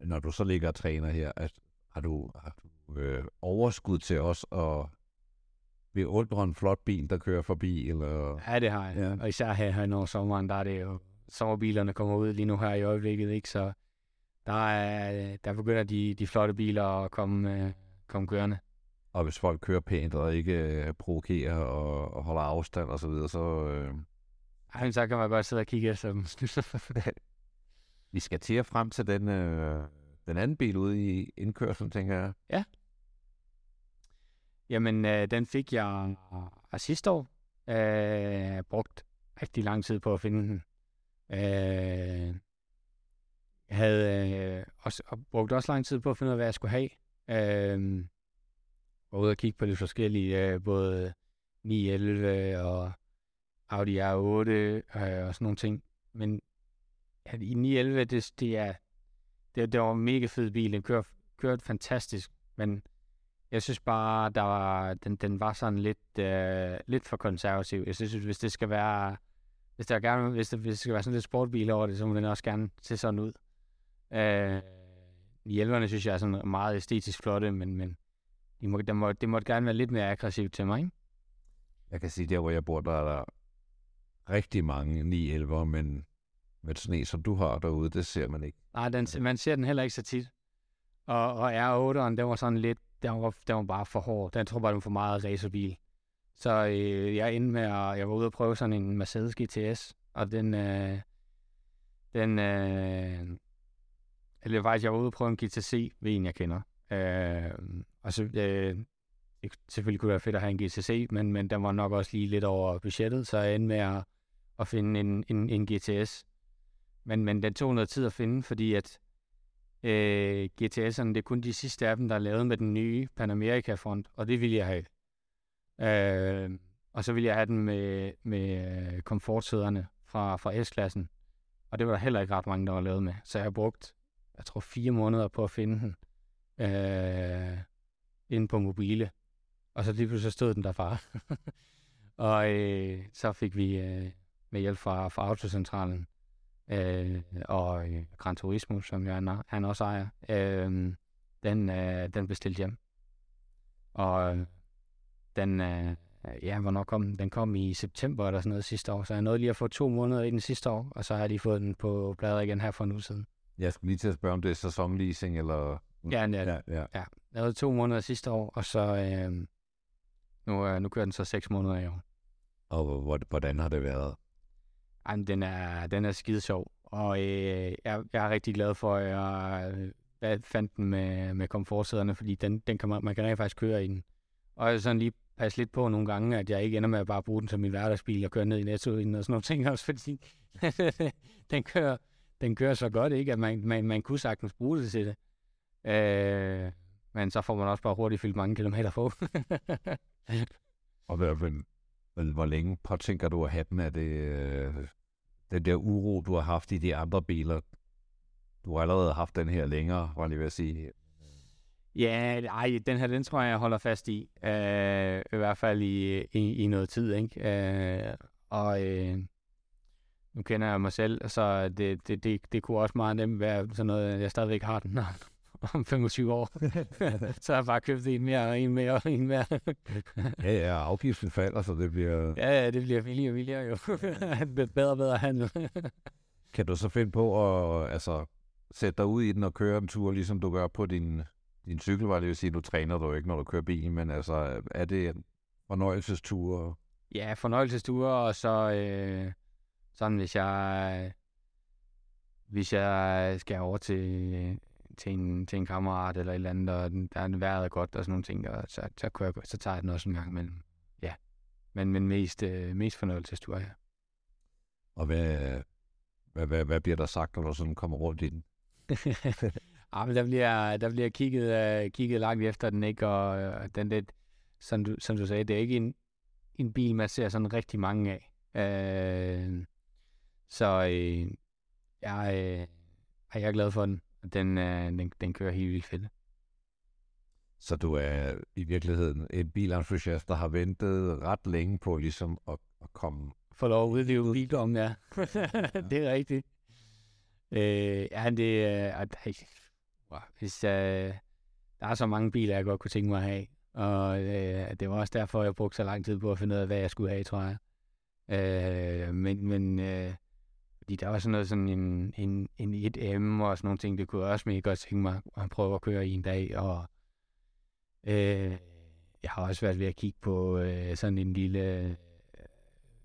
A: når du så ligger og træner her, at, har du, har du øh, overskud til os at beundre en flot bil, der kører forbi? Eller?
B: Ja, det har jeg. Ja. Og især her, her over sommeren, der er det jo sommerbilerne kommer ud lige nu her i øjeblikket, ikke? Så der, er, der begynder de, de flotte biler at komme, øh, komme kørende.
A: Og hvis folk kører pænt og ikke øh, provokerer og, og holder afstand og så videre, så... Øh...
B: Ej, så kan man godt sidde og kigge efter dem. <laughs>
A: Vi skal til at frem til den, øh, den anden bil ude i indkørselen, tænker jeg.
B: Ja. Jamen, øh, den fik jeg øh, sidste år. Øh, brugt rigtig lang tid på at finde den. Øh, jeg havde øh, også, og brugt også lang tid på at finde ud af, hvad jeg skulle have. Øh, var ude og kigge på lidt forskellige, øh, både 911 øh, og Audi R8 øh, og sådan nogle ting. Men at i 911, det, det er det, det var en mega fed bil. Den kørte, kørte fantastisk, men jeg synes bare, der var, den, den var sådan lidt, øh, lidt for konservativ. Jeg synes, hvis det skal være hvis der gerne, hvis, det, hvis det skal være sådan lidt sportbil over det, så må den også gerne se sådan ud. Øh, hjælperne synes jeg er sådan meget æstetisk flotte, men, men de må, det, må, det måtte gerne være lidt mere aggressivt til mig, ikke?
A: Jeg kan sige, der hvor jeg bor, der er der rigtig mange 9 men med sne, som du har derude, det ser man ikke.
B: Nej, den, man ser den heller ikke så tit. Og, og R8'eren, den var sådan lidt, den var, den var bare for hård. Den tror bare, den var for meget racerbil. Så øh, jeg endte med at, jeg var ude og prøve sådan en Mercedes GTS, og den, øh, den, øh, eller faktisk, jeg var ude og prøve en GTC ved en, jeg kender. Øh, Altså, øh, det selvfølgelig kunne det være fedt at have en GTC, men, men den var nok også lige lidt over budgettet, så jeg endte med at, at finde en, en, en GTS. Men, men den tog noget tid at finde, fordi at øh, GTS'erne, det er kun de sidste af dem, der er lavet med den nye Panamerica-front, og det ville jeg have. Øh, og så ville jeg have den med, med øh, komfortsæderne fra, fra S-klassen. Og det var der heller ikke ret mange, der var lavet med. Så jeg har brugt, jeg tror, fire måneder på at finde den øh, inde på mobile. Og så lige pludselig stod den der far. <laughs> og øh, så fik vi øh, med hjælp fra, fra Autocentralen øh, og øh, Gran Turismo, som jeg, han også ejer, øh, den, øh, den bestilte hjem. Og øh, den, øh, ja, hvornår kom den? Den kom i september eller sådan noget sidste år, så jeg nåede lige at få to måneder i den sidste år, og så har jeg lige fået den på bladet igen her for en uge siden.
A: Jeg skulle lige til at spørge, om det er sæsonleasing, eller...
B: Ja, ja, ja, ja. ja. Jeg havde to måneder sidste år, og så øh, nu, øh, nu kører den så seks måneder i år.
A: Og hvordan har det været?
B: Ej, den er, den er skide sjov, og øh, jeg, jeg er rigtig glad for, at jeg, jeg fandt den med, med komfortsæderne, fordi den, den kan man, man kan rent faktisk køre i den. Og jeg sådan lige passe lidt på nogle gange, at jeg ikke ender med at bare bruge den som min hverdagsbil og køre ned i Netto og sådan nogle ting også, <laughs> fordi <laughs> den, kører, den kører så godt, ikke, at man, man, man kunne sagtens bruge det til det. Øh, Men så får man også bare hurtigt fyldt mange kilometer på. <laughs>
A: Og hvad, hvad, hvor længe påtænker du at have den? Er det øh, den der uro, du har haft i de andre biler? Du har allerede haft den her længere, var jeg lige ved at sige.
B: Ja, ej, den her, den tror jeg, jeg holder fast i. Øh, I hvert fald i, i, i noget tid, ikke? Øh, og øh, nu kender jeg mig selv, så det, det, det, det kunne også meget nemt være sådan noget, jeg stadigvæk har den <laughs> <laughs> om 25 år. <laughs> så har jeg bare købt en mere, og en mere, og en mere.
A: ja, ja, afgiften falder, så det bliver...
B: Ja, ja, det bliver billigere og billigere jo. bedre og bedre handel.
A: kan du så finde på at altså, sætte dig ud i den og køre en tur, ligesom du gør på din, din cykel, var det vil sige, nu træner du ikke, når du kører bil, men altså, er det en fornøjelsestur?
B: Ja, fornøjelsesture, og så øh, sådan, hvis jeg, hvis jeg skal over til, til, en, til en kammerat eller et eller andet, og der er vejret godt og sådan nogle ting, og så, så, kunne jeg, så tager jeg den også en gang imellem. Ja, men, men mest, øh, mest fornøjelsestur, ja.
A: Og hvad, hvad, hvad, hvad bliver der sagt, når du sådan kommer rundt i den? <laughs>
B: ja, men der bliver, der bliver kigget, uh, kigget langt efter den, ikke? Og uh, den lidt, som du, som du sagde, det er ikke en, en bil, man ser sådan rigtig mange af. Uh, så uh, jeg, uh, jeg er glad for den. Den, uh, den, den kører helt vildt fedt.
A: Så du er i virkeligheden en bilentusiast, der har ventet ret længe på ligesom at, at komme...
B: Få lov at udleve bildommen, ja. <laughs> det er rigtigt. Øh, ja, det er... Øh, hvis øh, der er så mange biler, jeg godt kunne tænke mig at have. Og øh, det var også derfor, jeg brugte så lang tid på at finde ud af, hvad jeg skulle have, tror jeg. Øh, men men øh, fordi der var sådan noget sådan en, en, en 1M og sådan nogle ting, det kunne jeg også mega godt tænke mig at prøve at køre i en dag. Og øh, jeg har også været ved at kigge på øh, sådan en lille øh,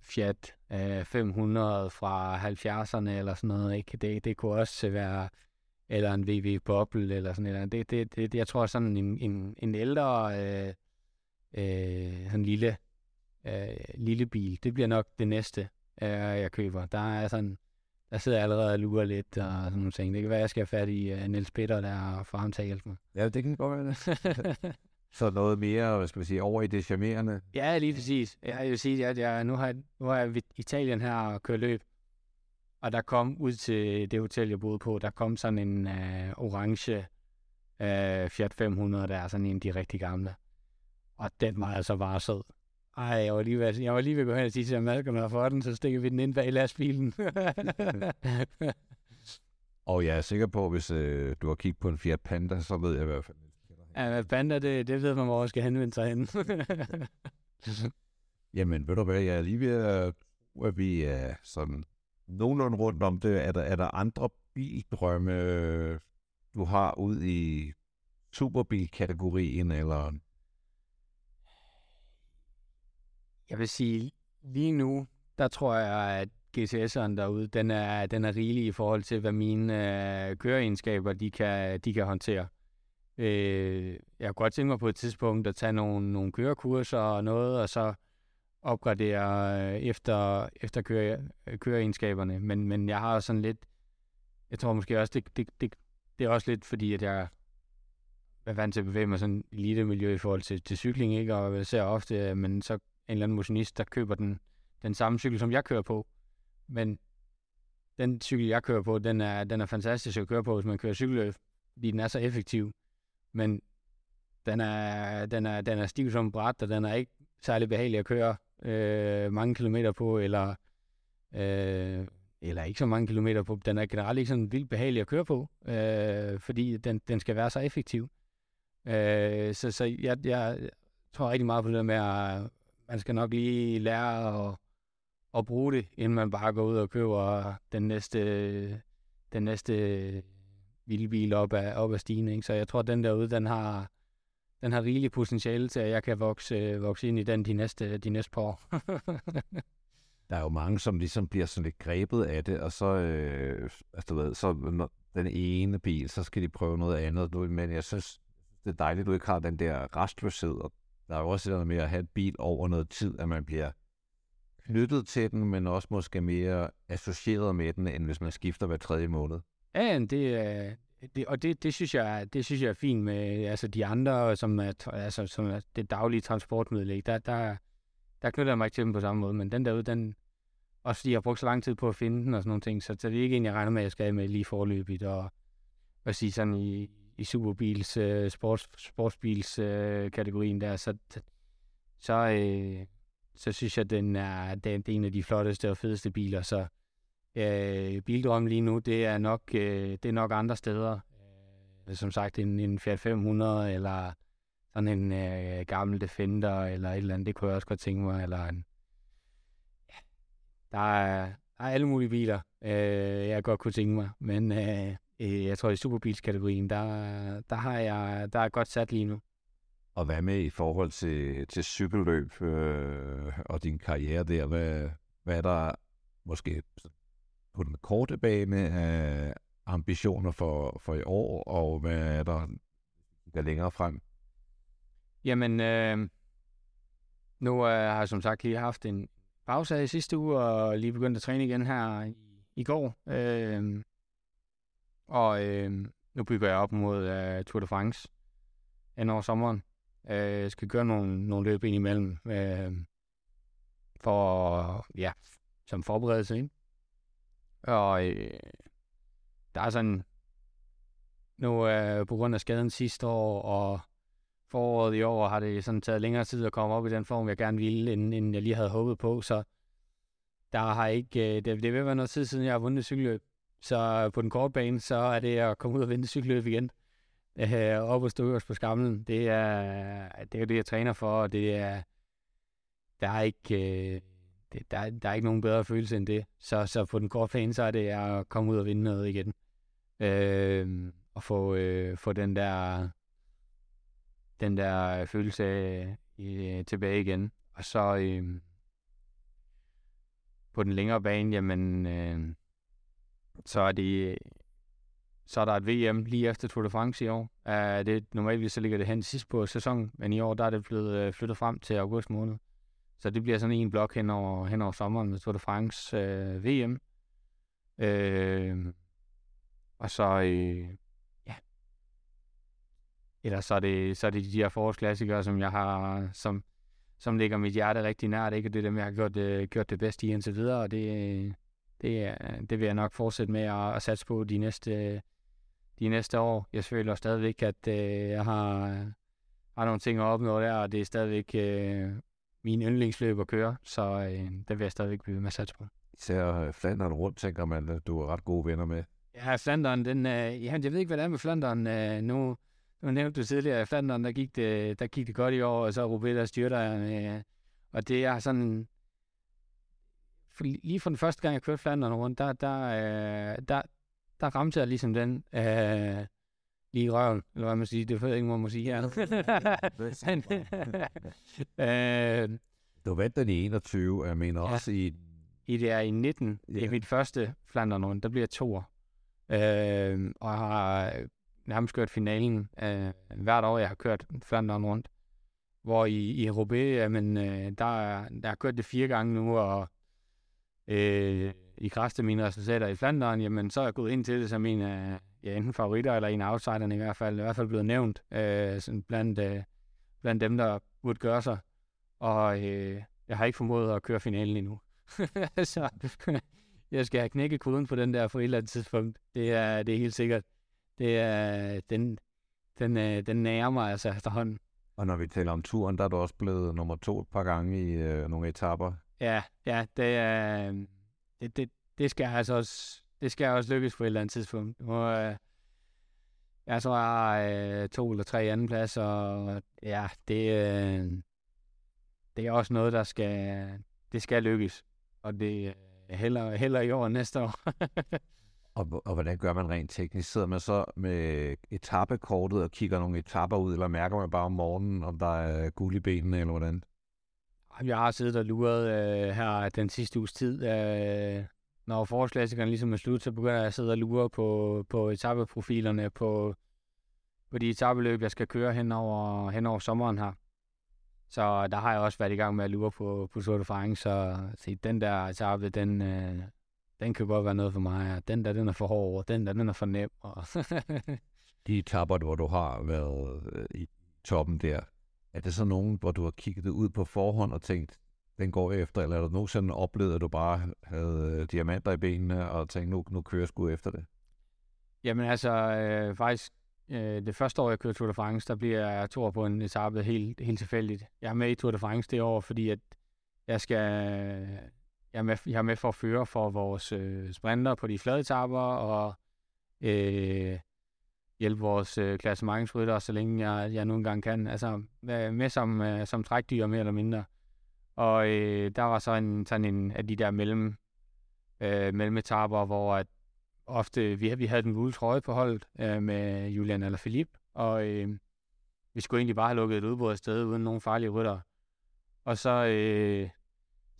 B: Fiat øh, 500 fra 70'erne eller sådan noget. Ikke? Det, det kunne også være, eller en VW Bobble eller sådan noget. Det, det, det, jeg tror sådan en, en, en ældre øh, øh, sådan lille, øh, lille bil, det bliver nok det næste, øh, jeg køber. Der er sådan, der sidder jeg allerede og lurer lidt og sådan nogle ting. Det kan være, jeg skal have fat i uh, Niels Peter der fra ham til at hjælpe mig.
A: Ja, det kan godt være det. <laughs> Så noget mere, hvad skal vi sige, over i det charmerende?
B: Ja, lige præcis. Jeg vil sige, at jeg, nu, har, nu har jeg i Italien her og kørt løb, og der kom ud til det hotel, jeg boede på, der kom sådan en uh, orange uh, Fiat 500, der er sådan en af de rigtig gamle. Og den var altså bare sød. Ej, jeg var lige ved, jeg var lige ved at gå hen og sige til Malcolm, når for den, så stikker vi den ind bag lastbilen. <laughs>
A: og jeg er sikker på, at hvis øh, du har kigget på en Fiat Panda, så ved jeg i hvert fald,
B: Ja, Panda, det, det ved man, hvor skal henvende sig hen. <laughs>
A: Jamen, ved du hvad, jeg er lige ved at, at vi er sådan nogenlunde rundt om det. Er der, er der andre bildrømme, du har ud i superbilkategorien, eller?
B: Jeg vil sige, lige nu, der tror jeg, at GTS'eren derude, den er, den er rigelig i forhold til, hvad mine øh, køreegenskaber, de kan, de kan håndtere. Øh, jeg kunne godt tænke mig på et tidspunkt at tage nogle, nogle kørekurser og noget, og så opgradere øh, efter, efter køre, øh, køreegenskaberne. Men, men jeg har sådan lidt, jeg tror måske også, det, det, det, det er også lidt fordi, at jeg er vant til at bevæge mig sådan i lille miljø i forhold til, til cykling, ikke? og jeg ser ofte, øh, men så en eller anden motionist, der køber den, den samme cykel, som jeg kører på. Men den cykel, jeg kører på, den er, den er fantastisk at køre på, hvis man kører cykelløb, fordi den er så effektiv men den er, den er, den er stiv som bræt, og den er ikke særlig behagelig at køre øh, mange kilometer på, eller, øh, eller ikke så mange kilometer på. Den er generelt ikke sådan vildt behagelig at køre på, øh, fordi den, den skal være så effektiv. Øh, så så jeg, jeg tror rigtig meget på det med, at man skal nok lige lære at, at bruge det, inden man bare går ud og køber den næste, den næste øh, bil op ad, op ad stigen. Ikke? Så jeg tror, at den derude, den har, den har rigeligt potentiale til, at jeg kan vokse, øh, vokse ind i den de næste, de næste par år. <laughs>
A: der er jo mange, som ligesom bliver sådan lidt grebet af det, og så, øh, altså, du ved, så når den ene bil, så skal de prøve noget andet. Men jeg synes, det er dejligt, at du ikke har den der restløshed. Og der er jo også noget med at have en bil over noget tid, at man bliver knyttet til den, men også måske mere associeret med den, end hvis man skifter hver tredje måned.
B: Ja, det er, det, og det, det, synes jeg, det synes jeg er fint med altså de andre, som er, altså, som er det daglige transportmiddel. Ikke? Der, der, der knytter jeg mig ikke til dem på samme måde, men den derude, den, også fordi jeg har brugt så lang tid på at finde den og sådan nogle ting, så, så det er ikke en, jeg regner med, at jeg skal med lige forløbigt, og hvad sige sådan i, i superbils, øh, sports, sportsbils øh, kategorien der, så, så, øh, så synes jeg, at den er, den, det, er en af de flotteste og fedeste biler, så øh, bildrømmen lige nu, det er nok, øh, det er nok andre steder. Øh, som sagt, en, en Fiat 500, eller sådan en øh, gammel Defender, eller et eller andet, det kunne jeg også godt tænke mig, eller en, ja, der er, der er alle mulige biler, øh, jeg godt kunne tænke mig, men øh, øh, jeg tror i superbilskategorien, der, der har jeg der er godt sat lige nu.
A: Og hvad med i forhold til, til cykelløb øh, og din karriere der? Hvad, hvad er der måske på den korte bane af ambitioner for, for i år, og hvad er der, der længere frem?
B: Jamen, øh, nu øh, har jeg som sagt lige haft en pause i sidste uge, og lige begyndt at træne igen her i, i går. Øh, og øh, nu bygger jeg op mod øh, Tour de France hen over sommeren. Øh, jeg skal gøre nogle, nogle løb ind imellem øh, for, ja, som forberedelse, ikke? Og øh, der er sådan, nu øh, på grund af skaden sidste år og foråret i år, har det sådan taget længere tid at komme op i den form, jeg gerne ville, end, end jeg lige havde håbet på, så der har ikke, øh, det, det vil være noget tid siden, jeg har vundet cykelløb. Så på den korte bane, så er det at komme ud og vinde cykelløb igen. Øh, op og stå på skamlen. Det er, det er det, jeg træner for, og det er, der er ikke, øh, det, der, der er ikke nogen bedre følelse end det. Så, så på den korte bane, så er det at komme ud og vinde noget igen. Øh, og få, øh, få den der, den der følelse øh, øh tilbage igen. Og så øh, på den længere bane, jamen, øh, så er det så er der et VM lige efter Tour de France i år. Uh, det, normalt så ligger det hen sidst på sæsonen, men i år der er det blevet uh, flyttet frem til august måned. Så det bliver sådan en blok hen over, hen over sommeren med Tour de France øh, uh, VM. Uh, øh, og så, uh, ja. Ellers så er det, så er det de her forårsklassikere, som jeg har, som, som ligger mit hjerte rigtig nært, ikke? Og det er dem, jeg har gjort, uh, gjort det bedste i indtil videre, og det, det, det vil jeg nok fortsætte med at, at satse på de næste, de næste år. Jeg føler stadigvæk, at øh, jeg har, har nogle ting at opnå der, og det er stadigvæk øh, min yndlingsløb at køre, så øh, det vil jeg stadigvæk blive med at satse på.
A: Især Flanderen rundt, tænker man, at du er ret gode venner med.
B: Ja, Flanderen, den, øh, jeg ved ikke, hvad det er med Flanderen. Øh, nu, nu nævnte du tidligere, at Flanderen, der gik det, der gik det godt i år, og så der styrter. Øh, og det er sådan, for lige fra den første gang, jeg kørte Flandern rundt, der, der, øh, der, der ramte jeg ligesom den øh, lige i røven, eller hvad man siger, det ved jeg ikke, hvad man må sige her. <laughs> <laughs>
A: øh, du vandt den i 21, jeg mener ja. også i...
B: I det er i 19, ja. det er mit første Flandern rundt, der bliver to år. Øh, og jeg har nærmest kørt finalen øh, hvert år, jeg har kørt Flandern rundt. Hvor i, i Roubaix, jamen, øh, der, der har kørt det fire gange nu, og øh, i kraft af mine resultater i Flandern, jamen så er jeg gået ind til det som en af ja, enten favoritter eller en af outsiderne i hvert fald, i hvert fald blevet nævnt øh, sådan blandt, øh, blandt dem, der burde gøre sig. Og øh, jeg har ikke formået at køre finalen endnu. <laughs> så jeg skal have knækket koden på den der på et eller andet tidspunkt. Det er, det er helt sikkert. Det er, den, den, øh, den nærer mig altså efterhånden.
A: Og når vi taler om turen, der er du også blevet nummer to et par gange i øh, nogle etapper.
B: Ja, ja, det, er, øhm, det, det, det skal altså også, det skal også lykkes på et eller andet tidspunkt. Nu, øh, jeg tror, jeg har øh, to eller tre anden plads, og ja, det, øh, det er også noget, der skal, det skal lykkes. Og det øh, er heller, heller i år næste år. <laughs>
A: og, og hvordan gør man rent teknisk? Sidder man så med etappekortet og kigger nogle etapper ud, eller mærker man bare om morgenen, om der er guld i benene, eller hvordan?
B: Jeg har siddet og luret øh, her den sidste uges tid. Øh, når forårsklassikeren ligesom er slut, så begynder jeg at sidde og lure på, på etappeprofilerne, på, på de etappeløb, jeg skal køre hen over, hen over sommeren her. Så der har jeg også været i gang med at lure på, på Tour de France, så se, den der etape, den, øh, den kan godt være noget for mig, og den der, den er for hård, og den der, den er for nem. Og <laughs>
A: De etapper, hvor du har været øh, i toppen der, er det så nogen, hvor du har kigget ud på forhånd og tænkt, den går efter, eller er du nogensinde oplevet, at du bare havde øh, diamanter i benene og tænkte, nu, nu kører jeg sgu efter det?
B: Jamen altså, øh, faktisk, øh, det første år, jeg kører Tour de France, der bliver jeg to på en etape helt, helt tilfældigt. Jeg er med i Tour de France det år, fordi at jeg skal, jeg er med, jeg er med for at føre for vores øh, sprinter på de flade etaper, og øh, hjælpe vores øh, klassementsrytter, så længe jeg, jeg nu engang kan. Altså, med som, øh, som trækdyr, mere eller mindre. Og øh, der var så en, sådan en af de der mellem, øh, mellemetapper, hvor at ofte, vi, vi havde den gule trøje på holdet øh, med Julian eller Filip, og øh, vi skulle egentlig bare have lukket et udbrud afsted uden nogen farlige rytter. Og så øh,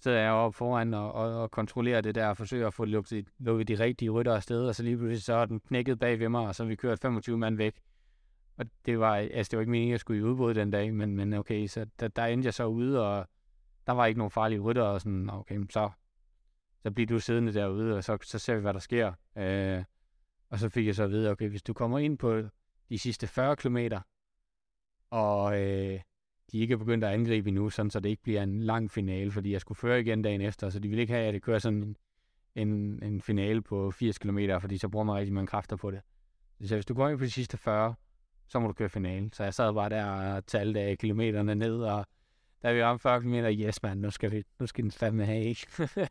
B: sidder jeg oppe foran og, og, og kontrollerer det der og forsøger at få lukket, lukket de rigtige rytter afsted, og så lige pludselig så er den knækket bag ved mig, og så har vi kørt 25 mand væk. Og det var, altså det var ikke meningen, at jeg skulle i udbrud den dag, men, men okay, så der, der endte jeg så ude, og der var ikke nogen farlige rytter, og sådan, okay, så, så bliver du siddende derude, og så, så ser vi, hvad der sker. Øh, og så fik jeg så at vide, okay, hvis du kommer ind på de sidste 40 km, og øh, de ikke er begyndt at angribe endnu, sådan, så det ikke bliver en lang finale, fordi jeg skulle føre igen dagen efter, så de ville ikke have, at det kører sådan en, en, en finale på 80 km, fordi så bruger man rigtig mange kræfter på det. Så hvis du går ind på de sidste 40, så må du køre finale. Så jeg sad bare der og talte af kilometerne ned, og da vi ramte 40 km, yes mand, nu skal, vi, nu skal den fandme have, ikke? <laughs>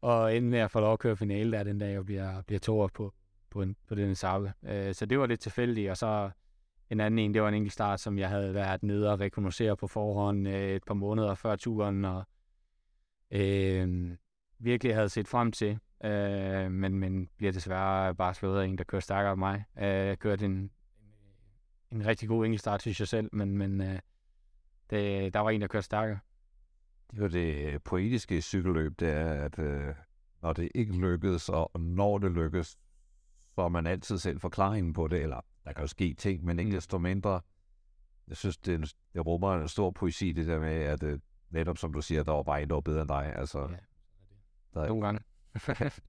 B: og inden med at få lov at køre finale der den dag, jeg bliver, bliver to på, på, en, på den sabbe. Øh, så det var lidt tilfældigt, og så en anden en, det var en enkelt start, som jeg havde været nede og rekognosere på forhånd øh, et par måneder før turen, og øh, virkelig havde set frem til, øh, men, men bliver desværre bare slået af en, der kører stærkere end mig. Øh, jeg kørte en, en rigtig god enkeltstart, synes jeg selv, men, men øh, det, der var en, der kørte stærkere.
A: Det var det øh, poetiske cykelløb, det er, at øh, når det ikke lykkedes, og når det lykkes, så er man altid selv forklaringen på det, eller der kan jo ske ting, men ikke desto mindre, jeg synes, det, det rummer en stor poesi, det der med, at øh, netop som du siger, der var bare en, der var bedre end dig. Altså, ja,
B: der er... Nogle gange. <laughs>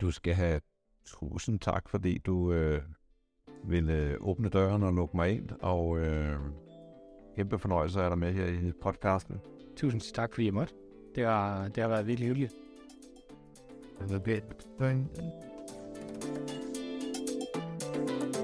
A: du skal have tusind tak, fordi du øh, ville åbne døren og lukke mig ind, og øh, kæmpe fornøjelse at dig med her i podcasten.
B: Tusind tak, fordi jeg måtte. Det har, det har været virkelig hyggeligt.
A: Det er えっ?